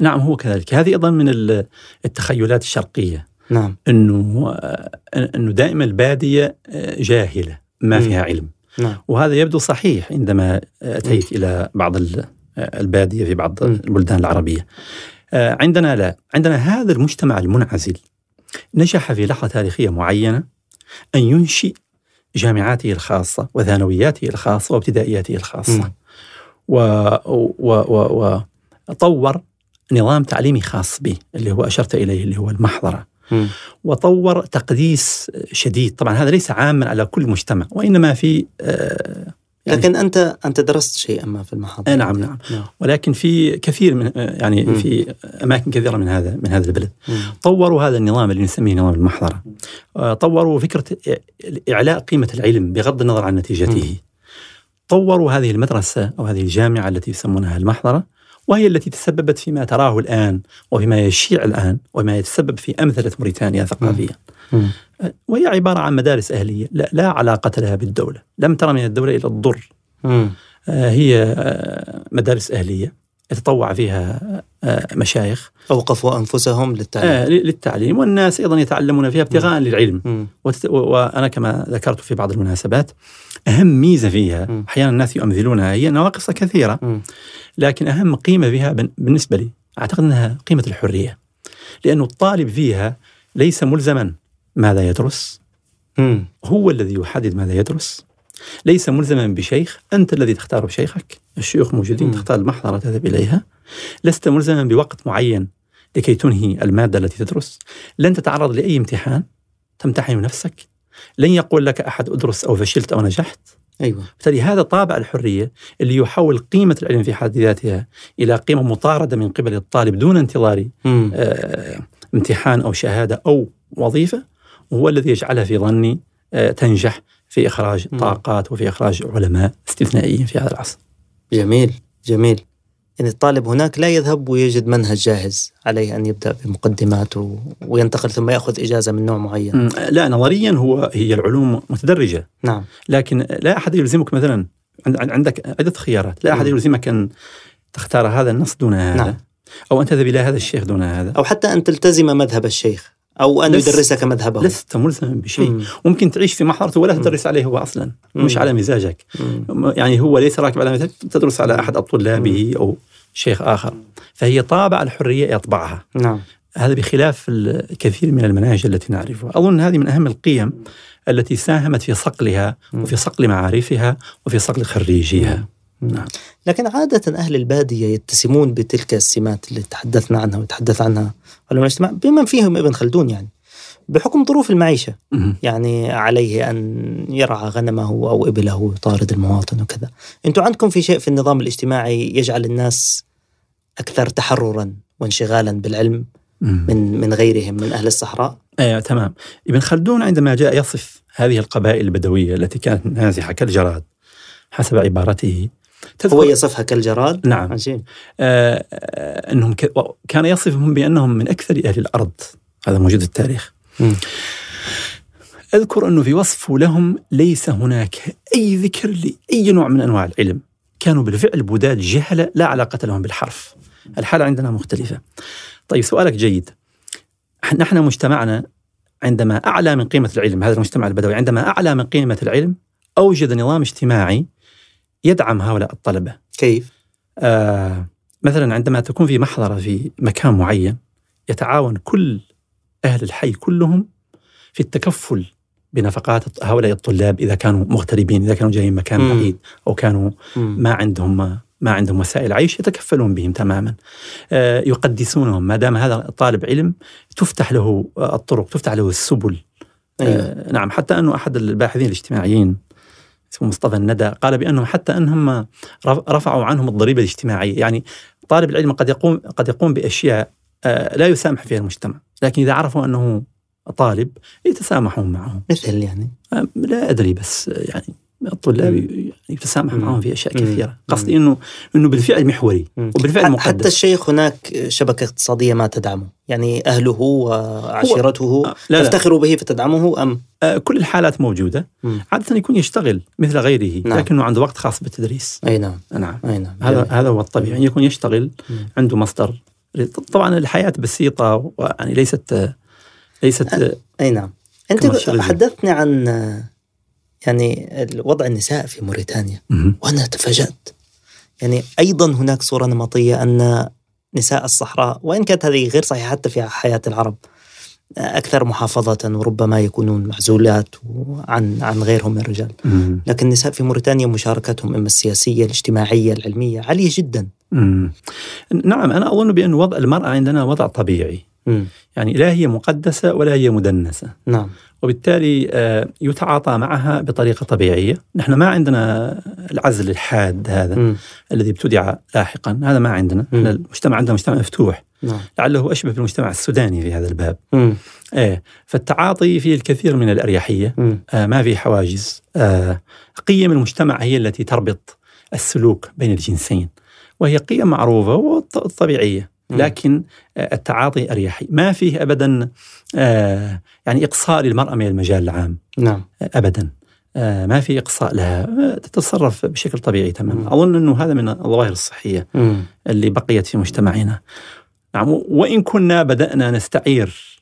نعم هو كذلك. هذه أيضا من ال- التخيلات الشرقية. نعم. أنه آه، أنه دائما البادية آه، جاهلة ما مم. فيها علم. نعم. وهذا يبدو صحيح عندما أتيت إلى بعض ال- البادية في بعض مم. البلدان العربية. آه، عندنا لا. عندنا هذا المجتمع المنعزل نجح في لحظة تاريخية معينة أن ينشئ جامعاته الخاصة وثانوياته الخاصة وابتدائياته الخاصة. مم. و و و وطور نظام تعليمي خاص به اللي هو أشرت إليه اللي هو المحضرة. وطور تقديس شديد. طبعا هذا ليس عاما على كل مجتمع وإنما في آه، يعني لكن أنت أنت درست شيئا ما في المحاضرة. آه، نعم نعم. نعم. ولكن في كثير من آه، يعني مم. في أماكن كثيرة من هذا من هذا البلد. مم. طوروا هذا النظام اللي نسميه نظام المحضرة. آه، طوروا فكرة إعلاء قيمة العلم بغض النظر عن نتيجته. طوروا هذه المدرسة أو هذه الجامعة التي يسمونها المحضرة وهي التي تسببت فيما تراه الآن وفيما يشيع الآن وما يتسبب في أمثلة موريتانيا ثقافيا. وهي عبارة عن مدارس أهلية لا, لا علاقة لها بالدولة لم ترى من الدولة إلى الضر. آه، هي آه، مدارس أهلية يتطوع فيها آه، مشايخ. أوقفوا أنفسهم للتعليم. آه، للتعليم. والناس أيضا يتعلمون فيها ابتغاء للعلم. مم. وتت- و- وأنا كما ذكرت في بعض المناسبات أهم ميزة فيها مم. أحيانا الناس يؤمثلونها هي نواقص كثيرة. مم. لكن أهم قيمة فيها بالنسبة لي أعتقد أنها قيمة الحرية. لأنه الطالب فيها ليس ملزما ماذا يدرس. مم. هو الذي يحدد ماذا يدرس. ليس ملزما بشيخ أنت الذي تختار شيخك. الشيوخ موجودين مم. تختار المحضرة تذهب إليها. لست ملزما بوقت معين لكي تنهي المادة التي تدرس. لن تتعرض لأي امتحان تمتحن نفسك. لن يقول لك أحد أدرس أو فشلت أو نجحت. أيوة. بالتالي هذا طابع الحرية اللي يحول قيمة العلم في حد ذاتها إلى قيمة مطاردة من قبل الطالب دون انتظار. آه، امتحان أو شهادة أو وظيفة وهو الذي يجعلها في ظني آه، تنجح في إخراج مم. طاقات وفي إخراج علماء استثنائيين في هذا العصر. جميل جميل يعني الطالب هناك لا يذهب ويجد منهج جاهز عليه أن يبدأ بمقدمات و... وينتقل ثم يأخذ إجازة من نوع معين لا نظريا هو هي العلوم متدرجة نعم لكن لا أحد يلزمك مثلا عند- عندك عدة خيارات، لا أحد مم. يلزمك أن تختار هذا النص دون هذا نعم. أو أن تذهب إلى هذا الشيخ دون هذا أو حتى أن تلتزم مذهب الشيخ أو أن لس- يدرسك مذهبه لست ملزما بشيء. مم. ممكن تعيش في محضرته ولا. تدرس عليه هو أصلا. مم. مش على مزاجك. مم. يعني هو ليس راكب على مثل تدرس على أحد طلابه أو شيخ آخر. فهي طابع الحرية يطبعها. نعم. هذا بخلاف الكثير من المناهج التي نعرفها. أظن هذه من أهم القيم التي ساهمت في صقلها. وفي صقل معارفها وفي صقل خريجيها. نعم. لكن عادة أهل البادية يتسمون بتلك السمات اللي تحدثنا عنها وتحدث عنها علماء الاجتماع بمن فيهم ابن خلدون يعني بحكم ظروف المعيشة. يعني عليه أن يرعى غنمه أو إبله يطارد المواطن وكذا أنتم عندكم في شيء في النظام الاجتماعي يجعل الناس أكثر تحررا وانشغالا بالعلم من من غيرهم من أهل الصحراء؟ إيه تمام. ابن خلدون عندما جاء يصف هذه القبائل البدوية التي كانت نازحة كالجراد حسب عبارته هو يصفها كالجراد؟ نعم عجيب. آه, آه، إنهم ك... كان يصفهم بأنهم من أكثر أهل الأرض هذا موجود في التاريخ. م. أذكر أنه في وصفه لهم ليس هناك أي ذكر لأي نوع من أنواع العلم. كانوا بالفعل بداد جهلة لا علاقة لهم بالحرف. الحالة عندنا مختلفة. طيب سؤالك جيد. نحن مجتمعنا عندما أعلى من قيمة العلم هذا المجتمع البدوي عندما أعلى من قيمة العلم أوجد نظام اجتماعي يدعم هؤلاء الطلبة. كيف؟ آه مثلا عندما تكون في محضرة في مكان معين يتعاون كل أهل الحي كلهم في التكفل بنفقات هؤلاء الطلاب إذا كانوا مغتربين إذا كانوا جايين مكان بعيد أو كانوا ما عندهم ما عندهم وسائل عيش يتكفلون بهم تماما آه، يقدسونهم ما دام هذا طالب علم تفتح له الطرق تفتح له السبل أيوة. آه، نعم حتى أنه أحد الباحثين الاجتماعيين مصطفى الندى قال بأنهم حتى أنهم رفعوا عنهم الضريبة الاجتماعية. يعني طالب العلم قد يقوم قد يقوم بأشياء آه، لا يسامح فيها المجتمع. لكن إذا عرفوا أنه طالب يتسامحون معه. مثل يعني؟ لا أدري بس يعني الطلاب يتسامح معهم في أشياء كثيرة. قصدي انه إنه بالفعل محوري وبالفعل مقدس حتى الشيخ هناك شبكة اقتصادية ما تدعمه. يعني أهله وعشيرته لا تفتخر به فتدعمه أم؟ آه كل الحالات موجودة. عادة يكون يشتغل مثل غيره نعم. لكنه عنده وقت خاص بالتدريس. أي نعم. نعم. أي نعم. هذا هذا هو الطبيعي يعني يكون يشتغل. عنده مصدر. طبعا الحياة بسيطة يعني ليست ليست أي نعم. أنت حدثتني عن يعني وضع النساء في موريتانيا. وأنا تفاجأت. يعني أيضا هناك صورة نمطية أن نساء الصحراء وإن كانت هذه غير صحيحة حتى في حياة العرب أكثر محافظة وربما يكونون معزولات عن عن غيرهم من الرجال. لكن النساء في موريتانيا مشاركتهم إما السياسية الاجتماعية العلمية عالية جدا. نعم أنا أظن بأن وضع المرأة عندنا وضع طبيعي. يعني لا هي مقدسة ولا هي مدنسة نعم وبالتالي آه، يتعاطى معها بطريقة طبيعية، نحن ما عندنا العزل الحاد هذا م. الذي ابتدع لاحقا، هذا ما عندنا، م. المجتمع عندنا مجتمع مفتوح نعم. لعله أشبه بالمجتمع السوداني في هذا الباب. م. إيه فالتعاطي فيه الكثير من الأريحية، آه ما في حواجز، آه قيم المجتمع هي التي تربط السلوك بين الجنسين، وهي قيم معروفة وطبيعيه. لكن آه، التعاطي أريحي، ما فيه ابدا آه، يعني إقصاء للمرأة من المجال العام. نعم. آه، ابدا. ما في إقصاء لها. تتصرف بشكل طبيعي تماما. أظن إنه هذا من الظواهر الصحية مم. اللي بقيت في مجتمعنا. نعم وإن كنا بدأنا نستعير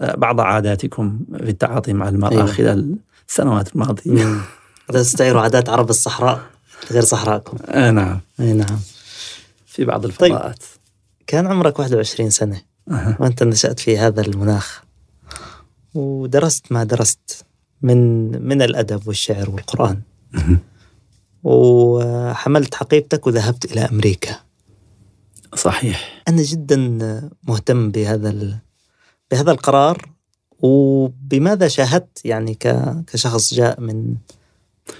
بعض عاداتكم في التعاطي مع المرأة أيوة. خلال السنوات الماضية. تستعيروا عادات عرب الصحراء غير صحراءكم. آه نعم. أي نعم. في بعض الفضاءات. طيب. كان عمرك 21 سنة. أه. وأنت نشأت في هذا المناخ. ودرست ما درست من من الأدب والشعر والقرآن. أه. وحملت حقيبتك وذهبت إلى أمريكا. صحيح. أنا جدا مهتم بهذا بهذا القرار. وبماذا شاهدت يعني كشخص جاء من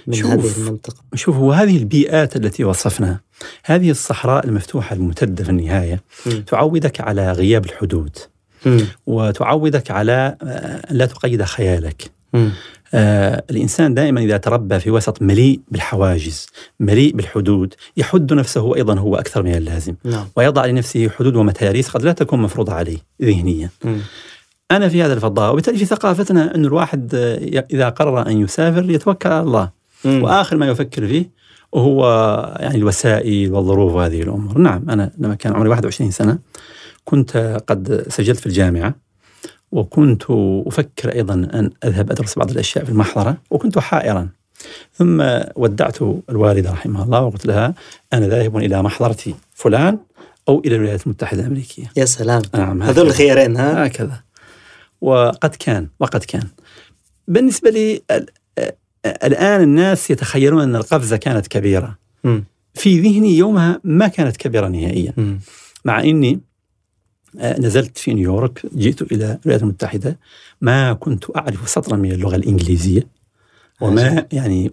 من شوف هذه المنطقة؟ شوف هو هذه البيئات التي وصفناها هذه الصحراء المفتوحة الممتدة في النهاية م. تعودك على غياب الحدود م. وتعودك على آه، لا تقيد خيالك آه الإنسان دائما إذا تربى في وسط مليء بالحواجز مليء بالحدود يحد نفسه أيضا هو أكثر من اللازم نعم. ويضع لنفسه حدود ومتاريس قد لا تكون مفروضة عليه ذهنيا. أنا في هذا الفضاء وبالتالي في ثقافتنا أن الواحد آه، إذا قرر أن يسافر يتوكل على الله م. وآخر ما يفكر فيه وهو يعني الوسائل والظروف وهذه الأمور، نعم أنا لما كان عمري 21 سنة كنت قد سجلت في الجامعة وكنت أفكر أيضا أن أذهب أدرس بعض الأشياء في المحضرة وكنت حائرا ثم ودعت الوالدة رحمها الله وقلت لها أنا ذاهب إلى محضرتي فلان أو إلى الولايات المتحدة الأمريكية. يا سلام نعم هذول الخيارين ها؟ هكذا وقد كان وقد كان. بالنسبة لي الآن الناس يتخيلون أن القفزة كانت كبيرة م. في ذهني يومها ما كانت كبيرة نهائيا م. مع أني آه، نزلت في نيويورك جئت إلى الولايات المتحدة ما كنت أعرف سطرا من اللغة الإنجليزية وما يعني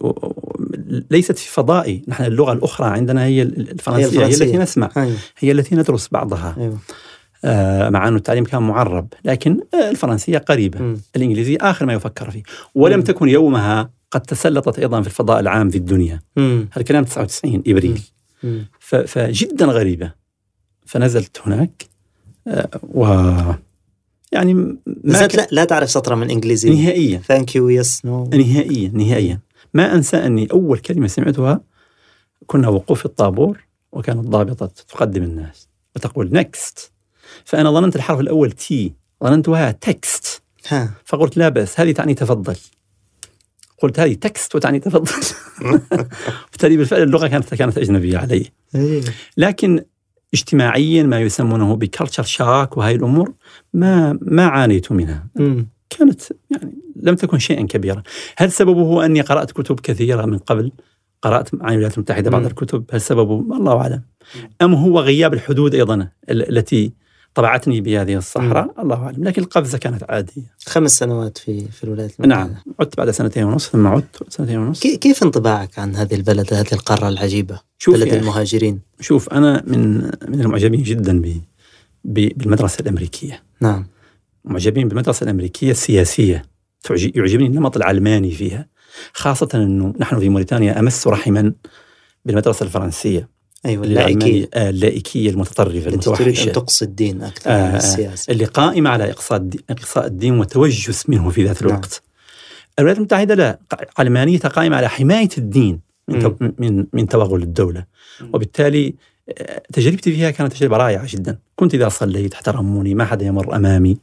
ليست في فضائي نحن اللغة الأخرى عندنا هي الفرنسية هي, الفرنسية. هي التي نسمع أيوة. هي التي ندرس بعضها أيوة. آه مع أنه التعليم كان معرب لكن آه الفرنسية قريبة. الإنجليزية آخر ما يفكر فيه ولم. تكن يومها قد تسلطت أيضا في الفضاء العام في الدنيا. مم. هذا الكلام 99 إبريل. مم. فجدا غريبة. فنزلت هناك آه، و يعني ما كان- لا لا تعرف سطرة من إنجليزي. نهائيا. thank you yes no نهائيا نهائيا. ما أنسى أني أول كلمة سمعتها كنا وقوف في الطابور وكانت ضابطة تقدم الناس وتقول next فأنا ظننت الحرف الأول T ظننتها text ها. فقلت لا بأس هذه تعني تفضل. قلت هذه text وتعني تفضل. [laughs] بالتالي بالفعل اللغة كانت كانت أجنبية علي. إيه. لكن اجتماعيا ما يسمونه ب culture shock وهي الأمور ما ما عانيت منها. كانت يعني لم تكن شيئا كبيرا. هل سببه أني قرأت كتب كثيرة من قبل؟ قرأت عن الولايات المتحدة بعض. الكتب. هل سببه؟ الله أعلم. أم هو غياب الحدود أيضا ال- التي طبعتني بهذه الصحراء الله أعلم. لكن القفزة كانانت عادية. خمس سنوات في في الولايات المتحدة. نعم. عدت بعد سنتين ونصف ثم عدت سنتين ونصف كي- كيف انطباعك عن هذه البلد هذه القارة العجيبة؟ شوف بلد المهاجرين. شوف أنا من من المعجبين جدا ب ب- بالمدرسة الأمريكية. نعم. معجبين بالمدرسة الأمريكية السياسية. تعجي- يعجبني النمط العلماني فيها. خاصة أنه نحن في موريتانيا أمس رحما بالمدرسة الفرنسية. اللائكية آه، اللائكية المتطرفة التي تريد أن تقصي الدين أكثر آه، من آه. السياسة. اللي قائمة على إقصاء الدين, إقصاء الدين وتوجس منه في ذات نعم. الوقت. الولايات المتحدة لا ق- علمانيتها قائمة على حماية الدين من تو- من من توغل الدولة. مم. وبالتالي آه، تجربتي فيها كانت تجربة رائعة جدا. كنت إذا صليت احترموني ما حدا يمر أمامي.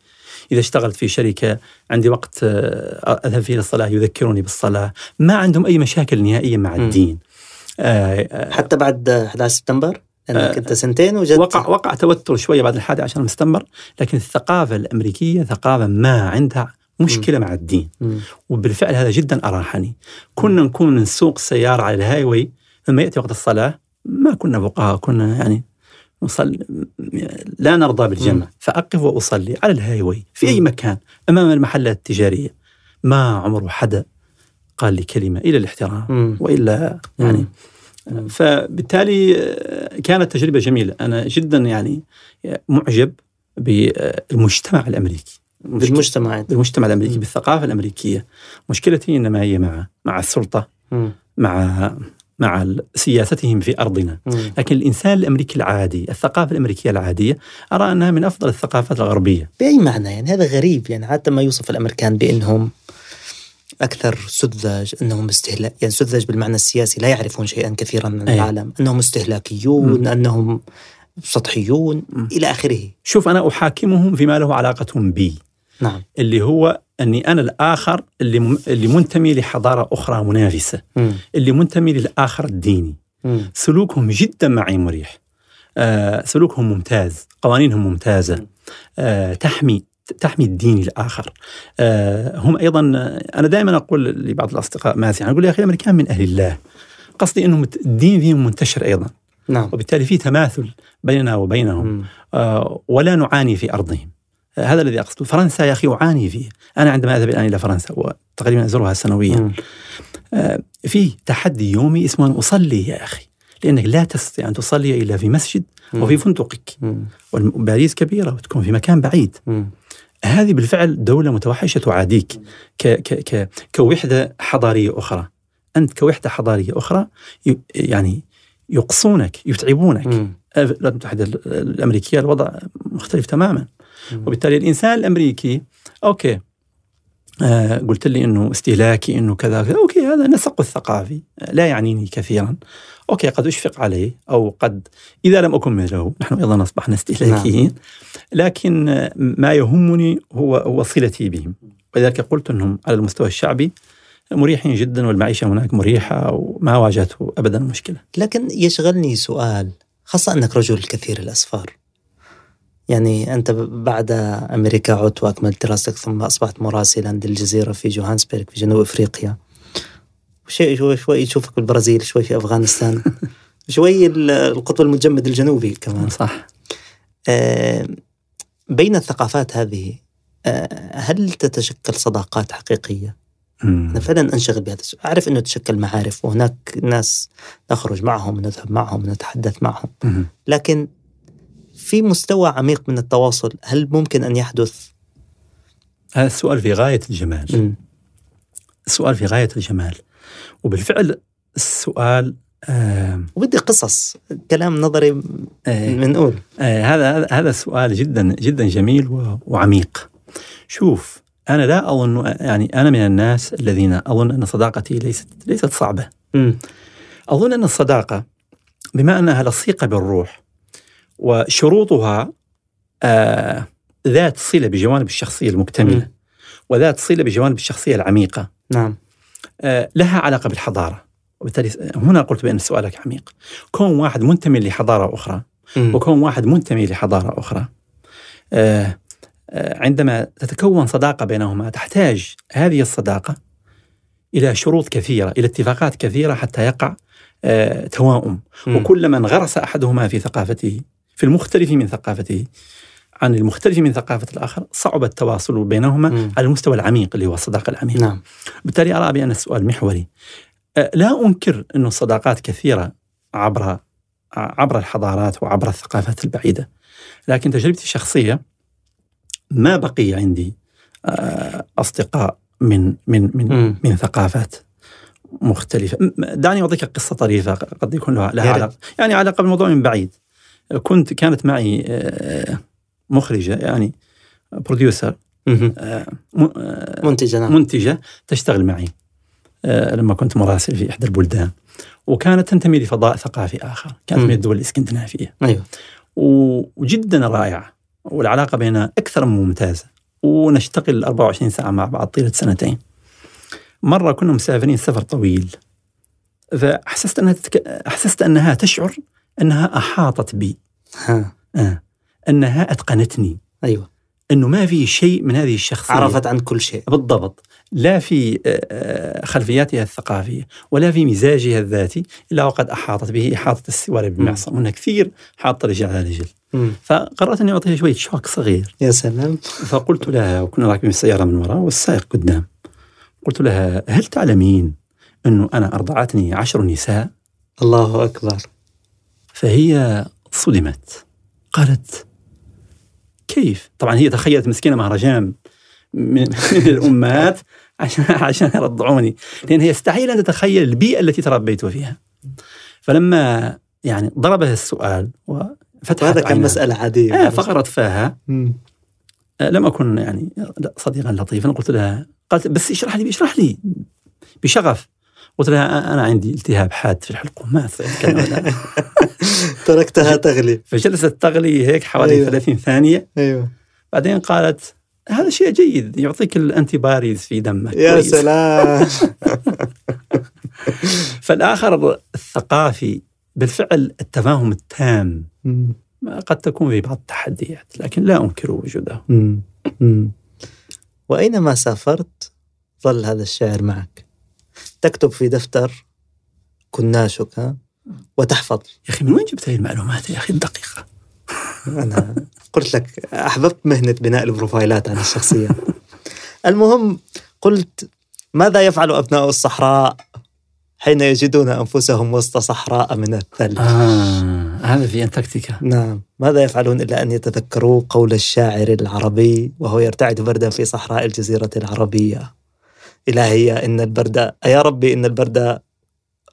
إذا اشتغلت في شركة عندي وقت آه، أذهب فيه للصلاة يذكروني بالصلاة. ما عندهم أي مشاكل نهائية مع مم. الدين. حتى بعد 11 سبتمبر؟ لأنك آه، أنت سنتين وجدت. وقع وقع توتر شوية بعد الحادي عشر سبتمبر لكن الثقافة الأمريكية ثقافة ما عندها مشكلة مع الدين. مم. وبالفعل هذا جدا اريحني كنا نكون نسوق السيارة على ال highway لما يأتي وقت الصلاة ما كنا فقهاء كنا يعني نصلي لا نرضى بالجمع. مم. فأقف وأصلي على ال highway في أي مم. مكان أمام المحلات التجارية. ما عمره حدا. قال لي كلمة إلى الاحترام مم. وإلا يعني مم. فبالتالي آه، كانت تجربة جميلة أنا جدا يعني معجب بالمجتمع الأمريكي بالمجتمع بالمجتمع الأمريكي مم. بالثقافة الأمريكية مشكلتي إنما هي مع مع السلطة. مع مع سياستهم في أرضنا مم. لكن الإنسان الأمريكي العادي الثقافة الأمريكية العادية أرى أنها من أفضل الثقافات الغربية بأي معنى يعني هذا غريب يعني حتى ما يوصف الأمريكان بأنهم أكثر سذج أنهم استهلاك يعني سذج بالمعنى السياسي لا يعرفون شيئا كثيرا عن أي. العالم أنهم استهلاكيون مم. أنهم سطحيون مم. إلى آخره شوف أنا أحاكمهم فيما له علاقة بي نعم اللي هو أني أنا الآخر اللي م- اللي منتمي لحضارة أخرى منافسة مم. اللي منتمي للآخر الديني مم. سلوكهم جدا معي مريح آه سلوكهم ممتاز قوانينهم ممتازة آه تحمي تحمي الدين الآخر. آه هم أيضا أنا دائما أقول لبعض الأصدقاء مازحا أقول يا أخي الأمريكان من أهل الله. قصدي أنهم الدين فيهم منتشر أيضا. نعم. وبالتالي في تماثل بيننا وبينهم. آه ولا نعاني في أرضهم. آه هذا الذي أقصده. فرنسا يا أخي أعاني فيه. أنا عندما أذهب الآن إلى فرنسا وتقريبا أزورها سنويا. آه، في تحدي يومي اسمه أن أصلي يا أخي. لأنك لا تستطيع أن تصلي إلا في مسجد أو في فندقك. وباريس كبيرة وتكون في مكان بعيد. مم. هذه بالفعل دولة متوحشة تعاديك ك ك ك كوحدة حضارية أخرى أنت كوحدة حضارية أخرى يعني يقصونك يتعبونك. الولايات المتحدة الأمريكية الوضع مختلف تماما. وبالتالي الإنسان الأمريكي okay آه قلت لي إنه استهلاكي إنه كذا كذا okay هذا نسق الثقافي لا يعنيني كثيرا. okay قد أشفق عليه أو قد إذا لم أكن مثله نحن أيضا أصبحنا استهلاكيين. لكن آه، ما يهمني هو هو صلتي بهم. ولذلك قلت إنهم على المستوى الشعبي مريحين جدا والمعيشة هناك مريحة وما واجهته ابدا مشكلة. لكن يشغلني سؤال خاصة أنك رجل كثير الأسفار يعني أنت بعد أمريكا عدت وأكملت دراستك ثم أصبحت مراسلا للجزيرة في جوهانسبرغ في جنوب أفريقيا شيء شوي شوي تشوفك بالبرازيل شوي في أفغانستان [laughs] شوي ال- القطب المجمد الجنوبي كمان صح آه، بين الثقافات هذه آه، هل تتشكل صداقات حقيقية؟ مم. أنا فعلا أنشغل بهذا السؤال أعرف أنه تشكل معارف وهناك ناس نخرج معهم ونذهب معهم ونتحدث معهم مم. لكن في مستوى عميق من التواصل هل ممكن أن يحدث؟ هذا السؤال في غاية الجمال. مم. السؤال في غاية الجمال. وبالفعل السؤال آه وبدي قصص كلام نظري آه بنقول آه هذا هذا- هذا سؤال جدا جدا جميل وعميق. شوف أنا لا أظن يعني أنا من الناس الذين أظن أن صداقتي ليست ليست صعبة. مم. أظن أن الصداقة بما أنها لصيقة بالروح وشروطها آه ذات صلة بجوانب الشخصية المكتملة مم. وذات صلة بجوانب الشخصية العميقة نعم آه لها علاقة بالحضارة وبالتالي هنا قلت بأن سؤالك عميق كون واحد منتمي لحضارة أخرى مم. وكون واحد منتمي لحضارة أخرى آه آه عندما تتكون صداقة بينهما تحتاج هذه الصداقة إلى شروط كثيرة إلى اتفاقات كثيرة حتى يقع آه توائم. وكلما انغرس أحدهما في ثقافته في المختلف من ثقافته عن المختلف من ثقافة الآخر صعب التواصل بينهما مم. على المستوى العميق اللي هو الصداقة العميقة. نعم بالتالي أرى بأن السؤال محوري. أه، لا أنكر انه الصداقات كثيرة عبر عبر الحضارات وعبر الثقافات البعيدة. لكن تجربتي الشخصية ما بقي عندي أه، أصدقاء من من من مم. من ثقافات مختلفة م- دعني أعطيك قصة طريفة قد يكون لها, لها. علاقة يعني علاقة بالموضوع من بعيد كنت كانت معي آه، مخرجة يعني بروديوسر مهم. منتجة نعم. منتجة تشتغل معي آه، لما كنت مراسل في إحدى البلدان. وكانت تنتمي لفضاء ثقافي آخر كانت. من الدول الإسكندنافية. أيوه. و- وجدا رائعة والعلاقة بيننا أكثر من ممتازة. ونشتغل 24 ساعة مع بعض طيلة سنتين. مرة كنا مسافرين سفر طويل فأحسست أنها تتك... أحسست أنها تشعر أنها أحاطت بي. ها. آه. أنها أتقنتني. أيوه. أنه ما في شيء من هذه الشخصية. عرفت عن كل شيء. بالضبط. لا في آه، آه، خلفياتها الثقافية ولا في مزاجها الذاتي إلا وقد أحاطت به إحاطة السواري بالمعصم وأنها كثير حاطة رجل على رجل. فقررت أني أعطيها شوية شوك صغير. يا سلام. فقلت لها وكنا راكبين السيارة من وراء والسائق قدام. قلت لها هل تعلمين أنه أنا أرضعتني عشر نساء؟ الله أكبر. فهي صدمت. قالت كيف؟ طبعا هي تخيلت مسكينة مهرجان من [laughs] من الأمهات عشان [laughs] عشان يرضعوني. لأن هي يستحيل أن تتخيل البيئة التي تربيت فيها. فلما يعني ضربها السؤال وفتحت وهذا كان. مسألة عادية. آه فقرت فاها. آه، لم أكن يعني صديقا لطيفا. قلت لها قالت بس اشرح لي اشرح لي. بشغف. قلت لها "أ- أنا عندي التهاب حاد في الحلقوم ما أستطيع أتكلم الآن." [laughs] تركتها تغلي فجلست تغلي هيك حوالي أيوة. 30 ثانية أيوه بعدين قالت هذا شيء جيد يعطيك الانتي باريز في دمك يا كويس. سلام [laughs] فالآخر الثقافي بالفعل التفاهم التام. قد تكون في بعض التحديات لكن لا أنكر وجوده. وأينما سافرت ظل هذا الشعر معك تكتب في دفتر كناشك ها؟ وتحفظ. يا أخي من وين جبت هذه المعلومات يا أخي؟ الدقيقه أنا قلت لك أحببت مهنة بناء البروفايلات عن الشخصية. المهم قلت ماذا يفعل أبناء الصحراء حين يجدون أنفسهم وسط صحراء من الثلج؟ آه هذا في أنتاركتيكا. نعم. ماذا يفعلون إلا أن يتذكروا قول الشاعر العربي وهو يرتعد بردا في صحراء الجزيرة العربية؟ إلهي إن البرد يا ربي إن البرد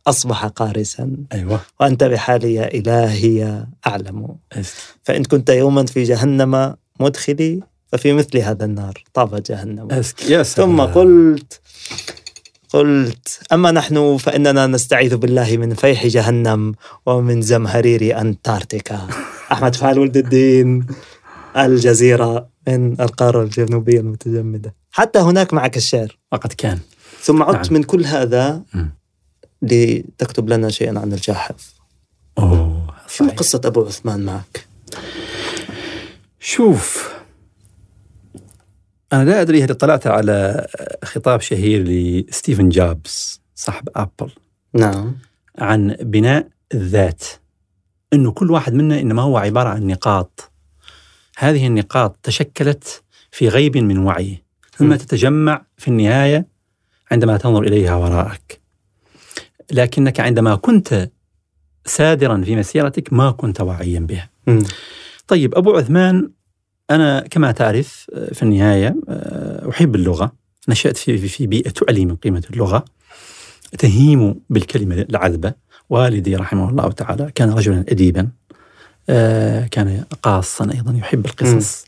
أصبح قارسا أيوه وأنت بحالي يا إلهي أعلم. فإن كنت يوما في جهنم مدخلي ففي مثل هذا النار طاب جهنم أسك. يا سلام. ثم قلت قلت أما نحن فإننا نستعيذ بالله من فيح جهنم ومن زمهرير أنتاركتيكا [laughs] أحمد فعل ولد الدين الجزيرة من القارة الجنوبية المتجمدة حتى هناك معك الشعر وقد كان ثم عدت نعم. من كل هذا. لتكتب لنا شيئا عن الجاحظ أوه شو صحيح. قصة أبو عثمان معك؟ شوف أنا لا أدري هل اطلعت على خطاب شهير لستيفن جوبز صاحب أبل نعم عن بناء الذات أنه كل واحد منا إنما هو عبارة عن نقاط هذه النقاط تشكلت في غيب من وعيه ثم. تتجمع في النهاية عندما تنظر إليها وراءك. لكنك عندما كنت سادرا في مسيرتك ما كنت واعيا بها. طيب أبو عثمان أنا كما تعرف آه، في النهاية آه، أحب اللغة. نشأت في بيئة تعلي من قيمة اللغة. تهيم بالكلمة العذبة. والدي رحمه الله تعالى كان رجلا أديبا. كان قاصا أيضا يحب القصص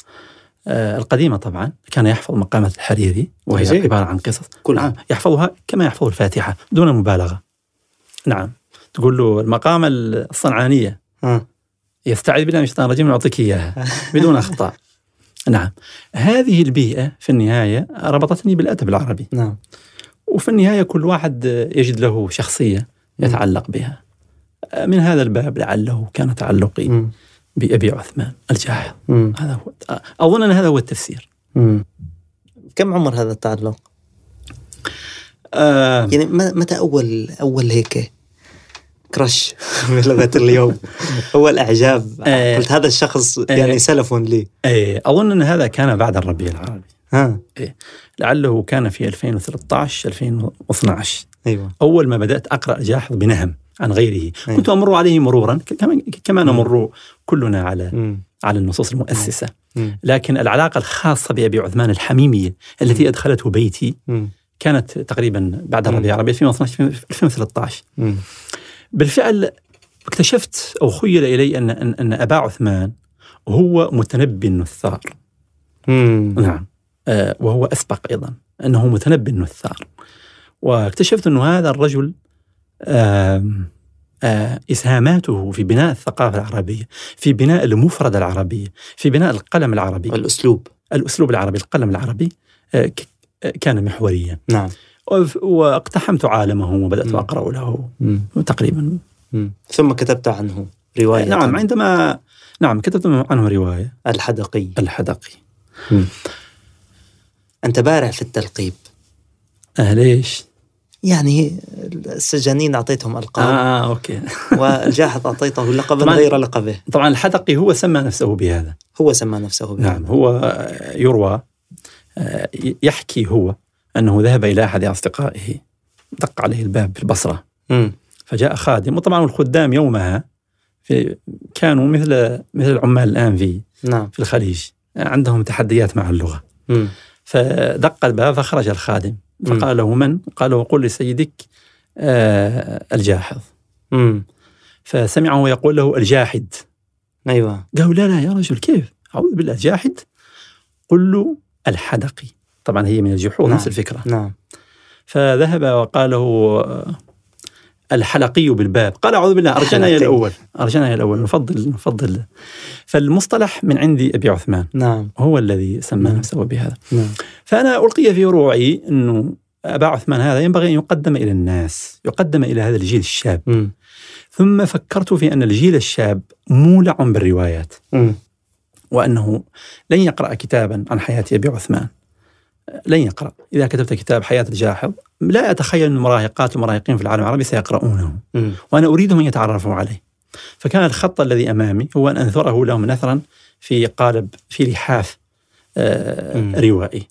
آه، القديمة طبعا كان يحفظ مقامات الحريري وهي عجيب. عبارة عن قصص كلها. نعم يحفظها كما يحفظ الفاتحة دون مبالغة نعم تقول له المقامة الصنعانية آه. يستعيذ بالله من الشيطان الرجيم يعطيك إياها [laughs] بدون أخطاء. نعم. هذه البيئة في النهاية ربطتني بالأدب العربي، نعم وفي النهاية كل واحد يجد له شخصية يتعلق بها. من هذا الباب لعله كان تعلقي مم. بأبي عثمان الجاحظ،. هذا هو أظن أن هذا هو التفسير. مم. كم عمر هذا التعلق؟ آه يعني م- متى اول أول هيك كرش بلغه [laughs] اليوم [laughs] أول إعجاب آه. قلت هذا الشخص آه. يعني سلف لي إيه، أظن أن هذا كان بعد الربيع العربي، ها لعله كان في 2013 2012 أيوه أول ما بدأت أقرأ جاحظ بنهم عن غيره أي. كنت أمر عليه مرورا كما نمر كلنا على مم. على النصوص المؤسسة مم. لكن العلاقة الخاصة بأبي عثمان الحميمية التي أدخلته بيتي مم. كانت تقريبا بعد. الربيع العربي 2012 في 2013 مم. بالفعل اكتشفت أو خيل إلي أن أن, أن أبا عثمان هو متنبي النثار مم. نعم آه، وهو أسبق أيضا أنه متنبي النثار واكتشفت أنه هذا الرجل آم، إسهاماته في بناء الثقافة العربية في بناء المفردة العربية في بناء القلم العربي. الأسلوب. الأسلوب العربي القلم العربي كان محوريا. نعم. واقتحمت عالمه وبدأت مم. أقرأ له. تقريبا. ثم كتبت عنه رواية. نعم عندما نعم كتبت عنه رواية. الحدقي. الحدقي. أنت بارع في التلقيب. آه ليش؟ يعني السجانين أعطيتهم ألقاب. آه أوكي. [laughs] والجاحظ أعطيته لقبا. غير لقبه. طبعا الحدقي هو سمى نفسه بهذا. هو سمى نفسه بهذا. نعم هو يروى آه، يحكي هو أنه ذهب إلى أحد أصدقائه دق عليه الباب في البصرة. مم. فجاء خادم وطبعا الخدام يومها في كانوا مثل مثل العمال الآن في نعم. في الخليج عندهم تحديات مع اللغة. مم. فدق الباب فخرج الخادم. فقال له من؟ قال له قل لسيدك آه الجاحظ مم. فسمعه يقول له الجاحد أيوه قالوا لا لا يا رجل كيف؟ أعوذ بالله جاحد قل له الحدقي طبعا هي من الجحود نعم. نفس الفكرة نعم فذهب وقال له آه، الحلقي بالباب. قال أعوذ بالله أرجعنا إلى. الأول. أرجعنا إلى الأول. نفضل نفضل. فالمصطلح من عندي أبي عثمان. نعم. هو الذي سمى نعم. نفسه بهذا. نعم. فأنا ألقي في روعي أنه أبا عثمان هذا ينبغي أن يقدم إلى الناس يقدم إلى هذا الجيل الشاب. مم. ثم فكرت في أن الجيل الشاب مولع بالروايات. مم. وأنه لن يقرأ كتابا عن حياة أبي عثمان. لن يقرأ إذا كتبت كتاب حياة الجاحظ لا أتخيل أن المراهقات والمراهقين في العالم العربي سيقرؤونه مم. وأنا أريدهم أن يتعرفوا عليه فكان الخط الذي أمامي هو أن أنثره لهم نثرا في قالب في لحاف آه. روائي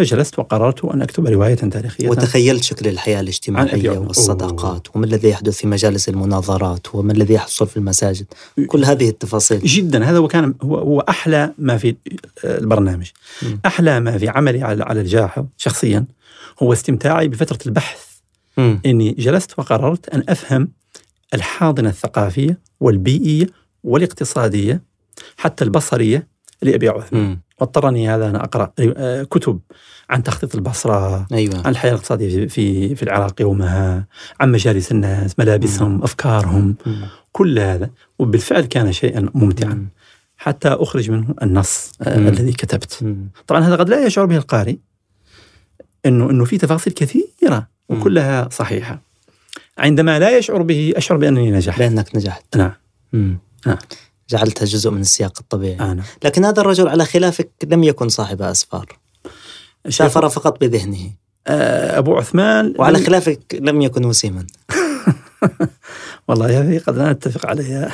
فجلست وقررت أن أكتب رواية تاريخية وتخيلت شكل الحياة الاجتماعية عمر. والصداقات وما الذي يحدث في مجالس المناظرات وما الذي يحصل في المساجد كل هذه التفاصيل جدا هذا هو كان هو, هو أحلى ما في البرنامج مم. أحلى ما في عملي على على الجاحظ شخصيا هو استمتاعي بفترة البحث مم. إني جلست وقررت أن أفهم الحاضنة الثقافية والبيئية والاقتصادية حتى البصرية لابي عثمان مم. واضطرني هذا ان أقرأ آه، كتب عن تخطيط البصرة أيوه عن الحياة الاقتصادية في في, في العراق يومها عن مجالس الناس ملابسهم أفكارهم مم. كل هذا وبالفعل كان شيئا ممتعا مم. حتى أخرج منه النص آه، مم. الذي كتبت مم. طبعا هذا قد لا يشعر به القارئ إنه إنه في تفاصيل كثيرة وكلها صحيحة عندما لا يشعر به أشعر بأنني نجحت بأنك نجحت نعم مم. جعلتها جزء من السياق الطبيعي. أنا. لكن هذا الرجل على خلافك لم يكن صاحب أسفار. سافر فقط بذهنه. آه، أبو عثمان وعلى لم- خلافك لم يكن وسيما [laughs] والله هذه قد لا نتفق عليها.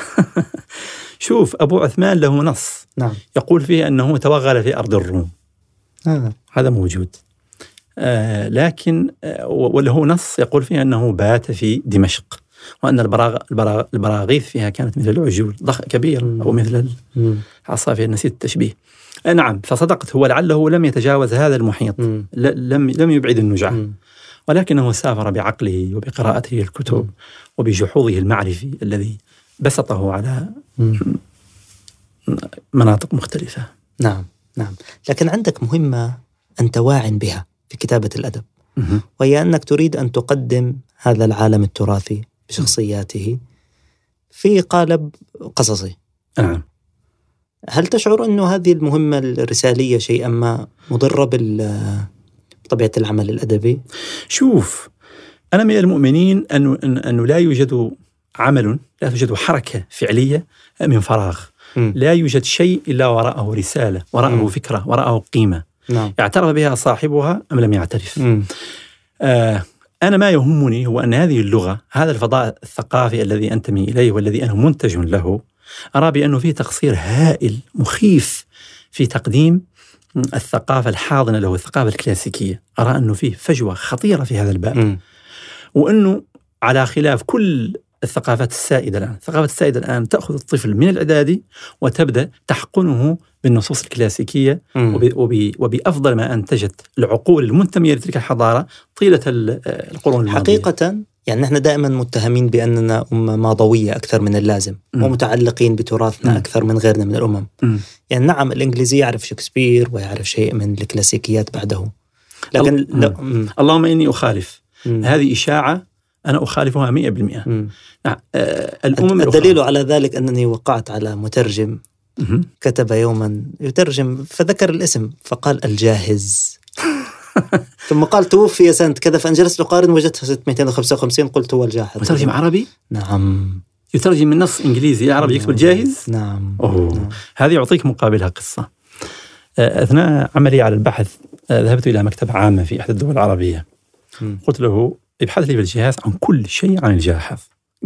[laughs] شوف أبو عثمان له نص. نعم. يقول فيه أنه توغل في أرض الروم. آه. هذا موجود. آه لكن آه ولا هو نص يقول فيه أنه بات في دمشق. وأن البراغ البراغ البراغيث فيها كانت مثل العجول ضخ كبير أو مثل العصافير نسيت التشبيه. آه نعم فصدقت هو لعله لم يتجاوز هذا المحيط. لم لم يبعد النجعة ولكنه سافر بعقله وبقراءته الكتب وبجحوظه المعرفي الذي بسطه على مناطق مختلفة. نعم نعم. لكن عندك مهمة أنت واع بها في كتابة الأدب. وهي أنك تريد أن تقدم هذا العالم التراثي. بشخصياته في قالب قصصي نعم هل تشعر أنه هذه المهمة الرسالية شيئا ما مضرة بطبيعة العمل الأدبي؟ شوف أنا من المؤمنين أنه, أنه لا يوجد عمل لا توجد حركة فعلية من فراغ م. لا يوجد شيء إلا وراءه رسالة وراءه م. فكرة وراءه قيمة نعم. اعترف بها صاحبها أم لم يعترف آه أنا ما يهمني هو أن هذه اللغة هذا الفضاء الثقافي الذي أنتمي إليه والذي أنا منتج له أرى بأنه فيه تقصير هائل مخيف في تقديم الثقافة الحاضنة له الثقافة الكلاسيكية أرى أنه فيه فجوة خطيرة في هذا الباب م. وأنه على خلاف كل الثقافات السائدة الآن الثقافة السائدة الآن تأخذ الطفل من الإعدادي وتبدأ تحقنه بالنصوص الكلاسيكية وب وب وبأفضل ما أنتجت العقول المنتمية لتلك الحضارة طيلة القرون الماضية حقيقة يعني نحن دائما متهمين بأننا أمة ماضوية أكثر من اللازم م. ومتعلقين بتراثنا م. أكثر من غيرنا من الأمم م. يعني نعم الإنجليزي يعرف شكسبير ويعرف شيء من الكلاسيكيات بعده لكن لا اللهم إني أخالف م. هذه إشاعة أنا أخالفها 100% نعم آه الأمم الدليل على ذلك أنني وقعت على مترجم مم. كتب يوما يترجم فذكر الاسم فقال الجاهز. [laughs] ثم قال توفي سنة كذا فأن جلست أقارن وجدتها 655 قلت هو الجاهز. مترجم عربي؟ نعم. يترجم من نص إنجليزي إلى عربي يكتب الجاهز؟ نعم. أوه. نعم. هذه أعطيك مقابلها قصة. آه، أثناء عملي على البحث آه، ذهبت إلى مكتبة عامة في إحدى الدول العربية. قلت له ابحث لي في الجهاز عن كل شيء عن الجاحظ.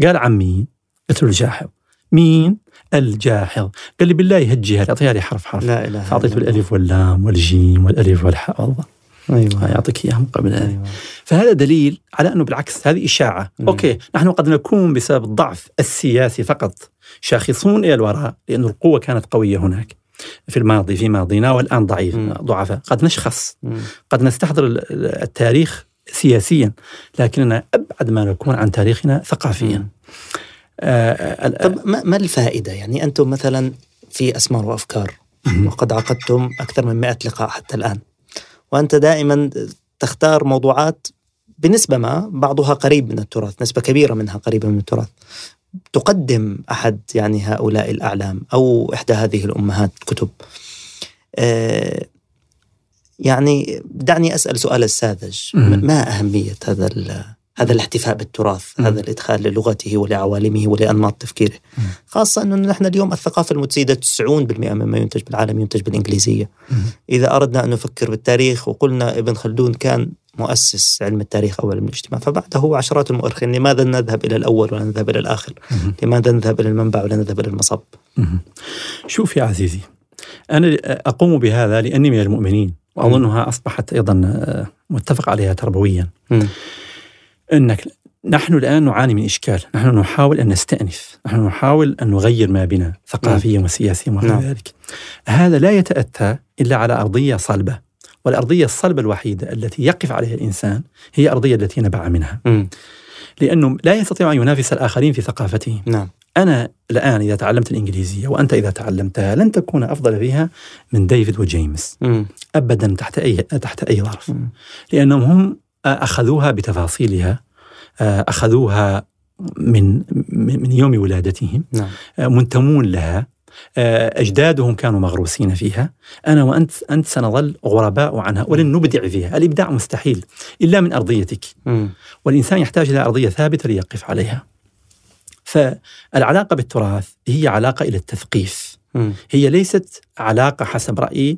قال عن مين؟ قلت له الجاحظ. مين؟ الجاحظ. قال لي بالله هجيها لي أعطيها لي حرف حرف. لا إله فأعطيته الألف واللام والجيم والألف والحاء. والله أيوه يعطيك اياهم قبل. أيوة. فهذا دليل على أنه بالعكس هذه إشاعة. مم. أوكي نحن قد نكون بسبب الضعف السياسي فقط. شاخصون إلى الوراء لأن القوة كانت قوية هناك. في الماضي في ماضينا والآن ضعيف. ضعفاء. قد نشخص. مم. قد نستحضر التاريخ سياسيا لكننا أبعد ما نكون عن تاريخنا ثقافيا. آه طب ما الفائدة؟ يعني أنتم مثلا في اسمار وأفكار وقد عقدتم أكثر من 100 لقاء حتى الآن. وأنت دائما تختار موضوعات بنسبة ما بعضها قريب من التراث نسبة كبيرة منها قريبة من التراث. تقدم أحد يعني هؤلاء الأعلام أو إحدى هذه الأمهات كتب. آه يعني دعني أسأل سؤال الساذج. ما أهمية هذا هذا الاحتفاء بالتراث؟ م. هذا الإدخال للغته ولعوالمه ولأنماط تفكيره. م. خاصة إنه نحن اليوم الثقافة المتسيدة 90% مما ينتج بالعالم ينتج بالإنجليزية. م. إذا أردنا أن نفكر بالتاريخ وقلنا ابن خلدون كان مؤسس علم التاريخ أو علم الاجتماع فبعده عشرات المؤرخين لماذا نذهب إلى الأول ولا نذهب إلى الآخر. لماذا نذهب إلى المنبع ولا نذهب إلى المصب؟ شوف يا عزيزي أنا أقوم بهذا لأني من المؤمنين. وأظنها أصبحت أيضا آه، متفق عليها تربويا م. إنك نحن الآن نعاني من إشكال، نحن نحاول أن نستأنف، نحن نحاول أن نغير ما بنا ثقافيا وسياسيا وغير نعم. ذلك. هذا لا يتأتى إلا على أرضية صلبة، والأرضية الصلبة الوحيدة التي يقف عليها الإنسان هي الأرضية التي نبع منها. م. لأنه لا يستطيع أن ينافس الآخرين في ثقافته. نعم. أنا الآن إذا تعلمت الإنجليزية وأنت إذا تعلمتها لن تكون أفضل فيها من ديفيد وجيمس. م. ابدا تحت اي تحت أي ظرف. م. لأنهم هم أخذوها بتفاصيلها أخذوها من من يوم ولادتهم نعم. منتمون لها أجدادهم كانوا مغروسين فيها أنا وأنت أنت سنظل غرباء عنها ولن نبدع فيها الإبداع مستحيل إلا من أرضيتك م. والإنسان يحتاج إلى أرضية ثابتة ليقف عليها فالعلاقة بالتراث هي علاقة إلى التثقيف م. هي ليست علاقة حسب رأيي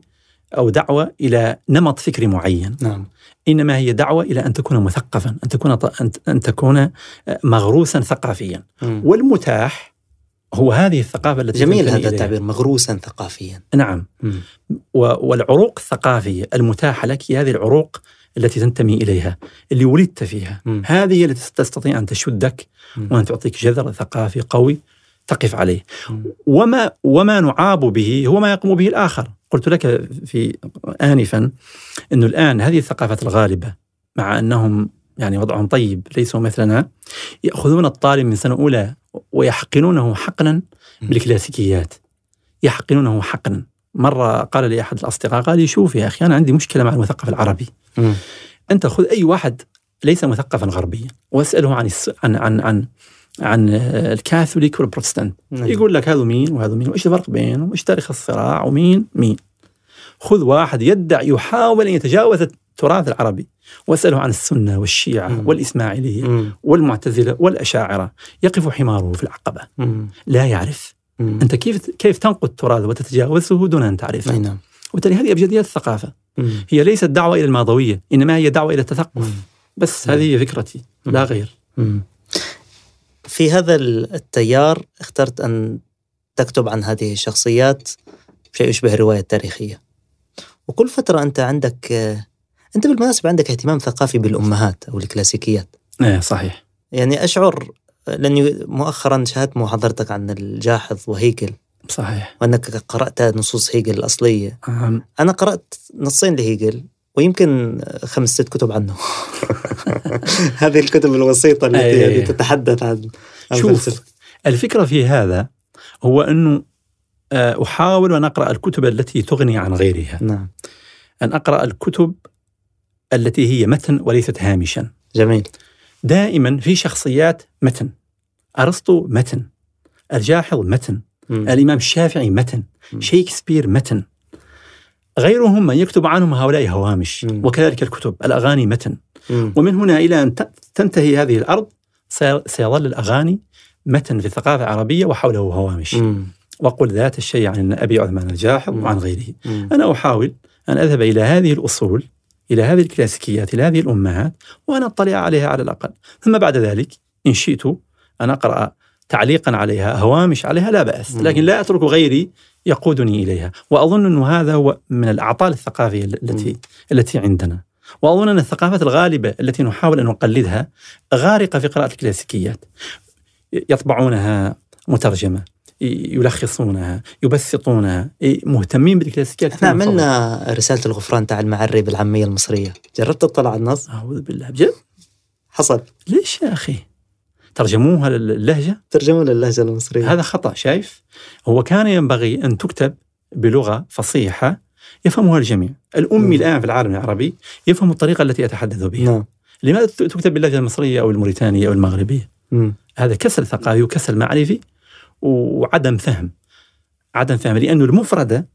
أو دعوة إلى نمط فكري معين نعم. إنما هي دعوة إلى أن تكون مثقفا، أن تكون أن تكون مغروسا ثقافيا. م. والمتاح هو هذه الثقافة التي جميل هذا التعبير مغروسا ثقافيا. نعم. م. والعروق الثقافية المتاحة لك هذه العروق التي تنتمي إليها اللي ولدت فيها مم. هذه هي التي تستطيع أن تشدك مم. وأن تعطيك جذر ثقافي قوي تقف عليه مم. وما وما نعاب به هو ما يقوم به الآخر قلت لك في انفا إنه الآن هذه الثقافات الغالبة مع أنهم يعني وضعهم طيب ليسوا مثلنا يأخذون الطالب من سنة أولى ويحقنونه حقنا بالكلاسيكيات يحقنونه حقنا مرة قال لي أحد الأصدقاء قال لي شوف يا أخي أنا عندي مشكلة مع المثقف العربي مم. أنت خذ أي واحد ليس مثقفا غربيا وأسأله عن الس... عن عن عن عن الكاثوليك والبروتستانت نعم. يقول لك هذا مين وهذا مين وإيش الفرق بينهم وإيش تاريخ الصراع ومين مين خذ واحد يدعي يحاول أن يتجاوز التراث العربي وأسأله عن السنة والشيعة مم. والإسماعيلية مم. والمعتزلة والأشاعرة يقف حماره في العقبة مم. لا يعرف مم. أنت كيف كيف تنقد التراث وتتجاوزه دون أن تعرفه أي نعم وبالتالي هذه ابجديات الثقافة مم. هي ليست دعوة إلى الماضوية إنما هي دعوة إلى التثقف مم. بس مم. هذه هي فكرتي لا غير مم. في هذا التيار اخترت أن تكتب عن هذه الشخصيات شيء يشبه الرواية التاريخية وكل فترة أنت عندك أنت بالمناسبة عندك اهتمام ثقافي بالأمهات أو الكلاسيكيات إيه صحيح يعني أشعر لأني مؤخرا شاهدت محاضرتك عن الجاحظ وهيكل صحيح. وأنك قرأت نصوص هيجل الأصلية. أم، أنا قرأت نصين لهيجل ويمكن خمس ست كتب عنه. [laughs] هذه الكتب الوسيطة التي أي. يعني تتحدث عن شوف. الفكرة في هذا هو أنه آه، أحاول أن أقرأ الكتب التي تغني عن غيرها. نعم. أن أقرأ الكتب التي هي متن وليست هامشا. جميل. دائما في شخصيات متن أرسطو متن الجاحظ متن مم. الإمام الشافعي متن مم. شيكسبير متن غيرهم من يكتب عنهم هؤلاء هوامش مم. وكذلك الكتب الأغاني متن مم. ومن هنا إلى أن ت- تنتهي هذه الأرض سي- سيظل الأغاني متن في الثقافه العربيه وحوله هوامش مم. وقل ذات الشيء عن أبي عثمان الجاحظ. وعن غيره مم. أنا أحاول أن أذهب إلى هذه الأصول إلى هذه الكلاسيكيات إلى هذه الأمهات وان أطلع عليها على الأقل. ثم بعد ذلك إن شئت أن أقرأ تعليقا عليها هوامش عليها لا بأس. مم. لكن لا أترك غيري يقودني إليها. وأظن انه هذا هو من الأعطال الثقافية التي. التي عندنا. وأظن أن الثقافات الغالبة التي نحاول أن نقلدها غارقة في قراءة الكلاسيكيات. يطبعونها مترجمة. يلخصونها يبسطونها. مهتمين بالكلاسيكيات إحنا عملنا رسالة الغفران تاع المعري بالعامية المصرية. جربت تطلع على النص؟ أعوذ بالله. بجد؟ حصل. ليش يا أخي؟ ترجموها للهجة؟ ترجمة للهجة المصرية. هذا خطأ شايف؟ هو كان ينبغي أن تكتب بلغة فصيحة يفهمها الجميع. الأمي. الآن في العالم العربي يفهم الطريقة التي أتحدث بها. نعم. لماذا تكتب باللهجة المصرية أو الموريتانية أو المغربية؟ مم. هذا كسل ثقافي وكسل معرفي. وعدم فهم عدم فهم لأنه المفرده.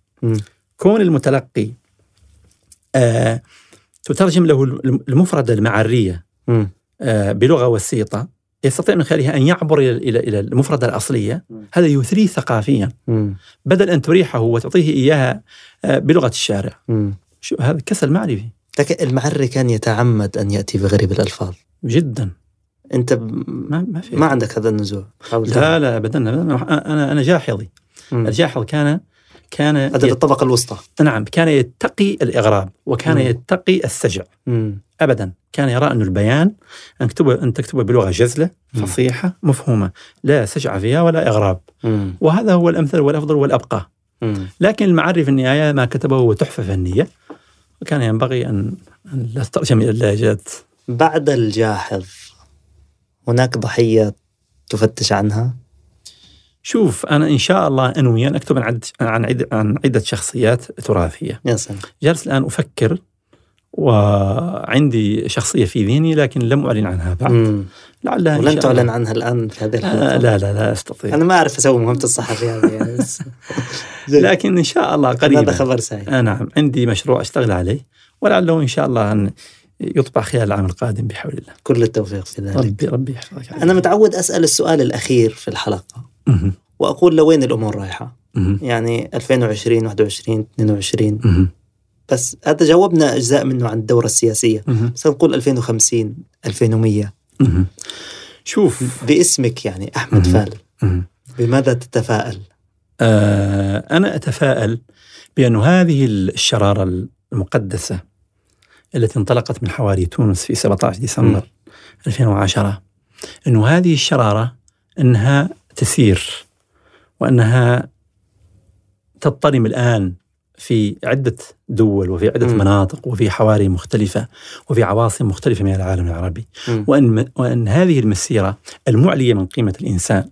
كون المتلقي آه تترجم له المفردة المعرية مم. آه بلغة وسيطة يستطيع من خلالها أن يعبر إلى إلى إلى المفردة الأصلية مم. هذا يثريه ثقافيا. بدل أن تريحه وتعطيه إياها آه بلغة الشارع. شو هذا كسل معرفي لكن المعري كان يتعمد أن يأتي بغريب الألفاظ جدا أنت ب... ما ما في ما عندك هذا النزوع لا لا أبداً. أنا أنا جاحظي مم. الجاحظ كان كان هذا يت... بالطبقة الوسطى نعم كان يتقي الإغراب وكان مم. يتقي السجع مم. ابدا كان يرى أن البيان أن تكتبه أن تكتبه بلغة جزلة مم. فصيحة مفهومة لا سجع فيها ولا إغراب مم. وهذا هو الأمثل والأفضل والأبقى مم. لكن المعري في النهاية ما كتبه هو تحفة فنية وكان ينبغي ان أن لا تترجم إلى اللهجات بعد الجاحظ هناك ضحية تفتش عنها؟ شوف أنا إن شاء الله انوي ان اكتب عن عدة عن عدة, عن عدة شخصيات تراثية. يا سلام. جالس الآن أفكر وعندي شخصية في ذهني لكن لم أعلن عنها بعد. مم. لعلها إن ولن تعلن. عنها الآن في هذه الحلقة لا لا لا أستطيع. أنا ما أعرف أسوي مهمة الصحفي هذه يعني. [laughs] لكن إن شاء الله هذا قريبا. خبر سعيد. آه نعم. عندي مشروع أشتغل عليه. ولعله إن شاء الله أن يطبع خلال العام القادم بحول الله كل التوفيق في ذلك ربي ربي يحفظك أنا متعود أسأل السؤال الأخير في الحلقة مهم. وأقول لوين الأمور رايحة مهم. يعني 2020 21 22 مهم. بس هذا جاوبنا أجزاء منه عن الدورة السياسية. بس نقول 2050 2100 مهم. شوف باسمك يعني أحمد. فال. بماذا تتفائل؟ آه أنا أتفائل بأن هذه الشرارة المقدسة التي انطلقت من حواري تونس في 17 ديسمبر 2010 إنه هذه الشرارة إنها تسير وإنها تضطرم الآن في عدة دول وفي عدة م. مناطق وفي حواري مختلفة وفي عواصم مختلفة من العالم العربي م. وإن وإن هذه المسيرة المعلية من قيمة الإنسان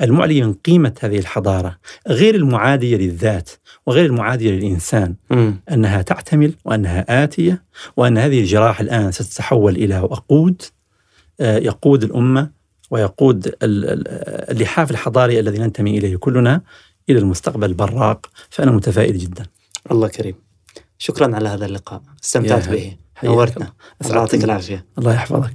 المعلية من قيمة هذه الحضارة غير المعادية للذات وغير المعادية للإنسان. م. أنها تعتمل وأنها آتية وأن هذه الجراح الآن ستتحول إلى وقود آه، يقود الأمة ويقود اللحاف الحضاري الذي ننتمي إليه كلنا إلى المستقبل البراق. فأنا متفائل جدا. الله كريم. شكرا على هذا اللقاء. استمتعت به. نورتنا. الله. يعطيك العافية. الله يحفظك.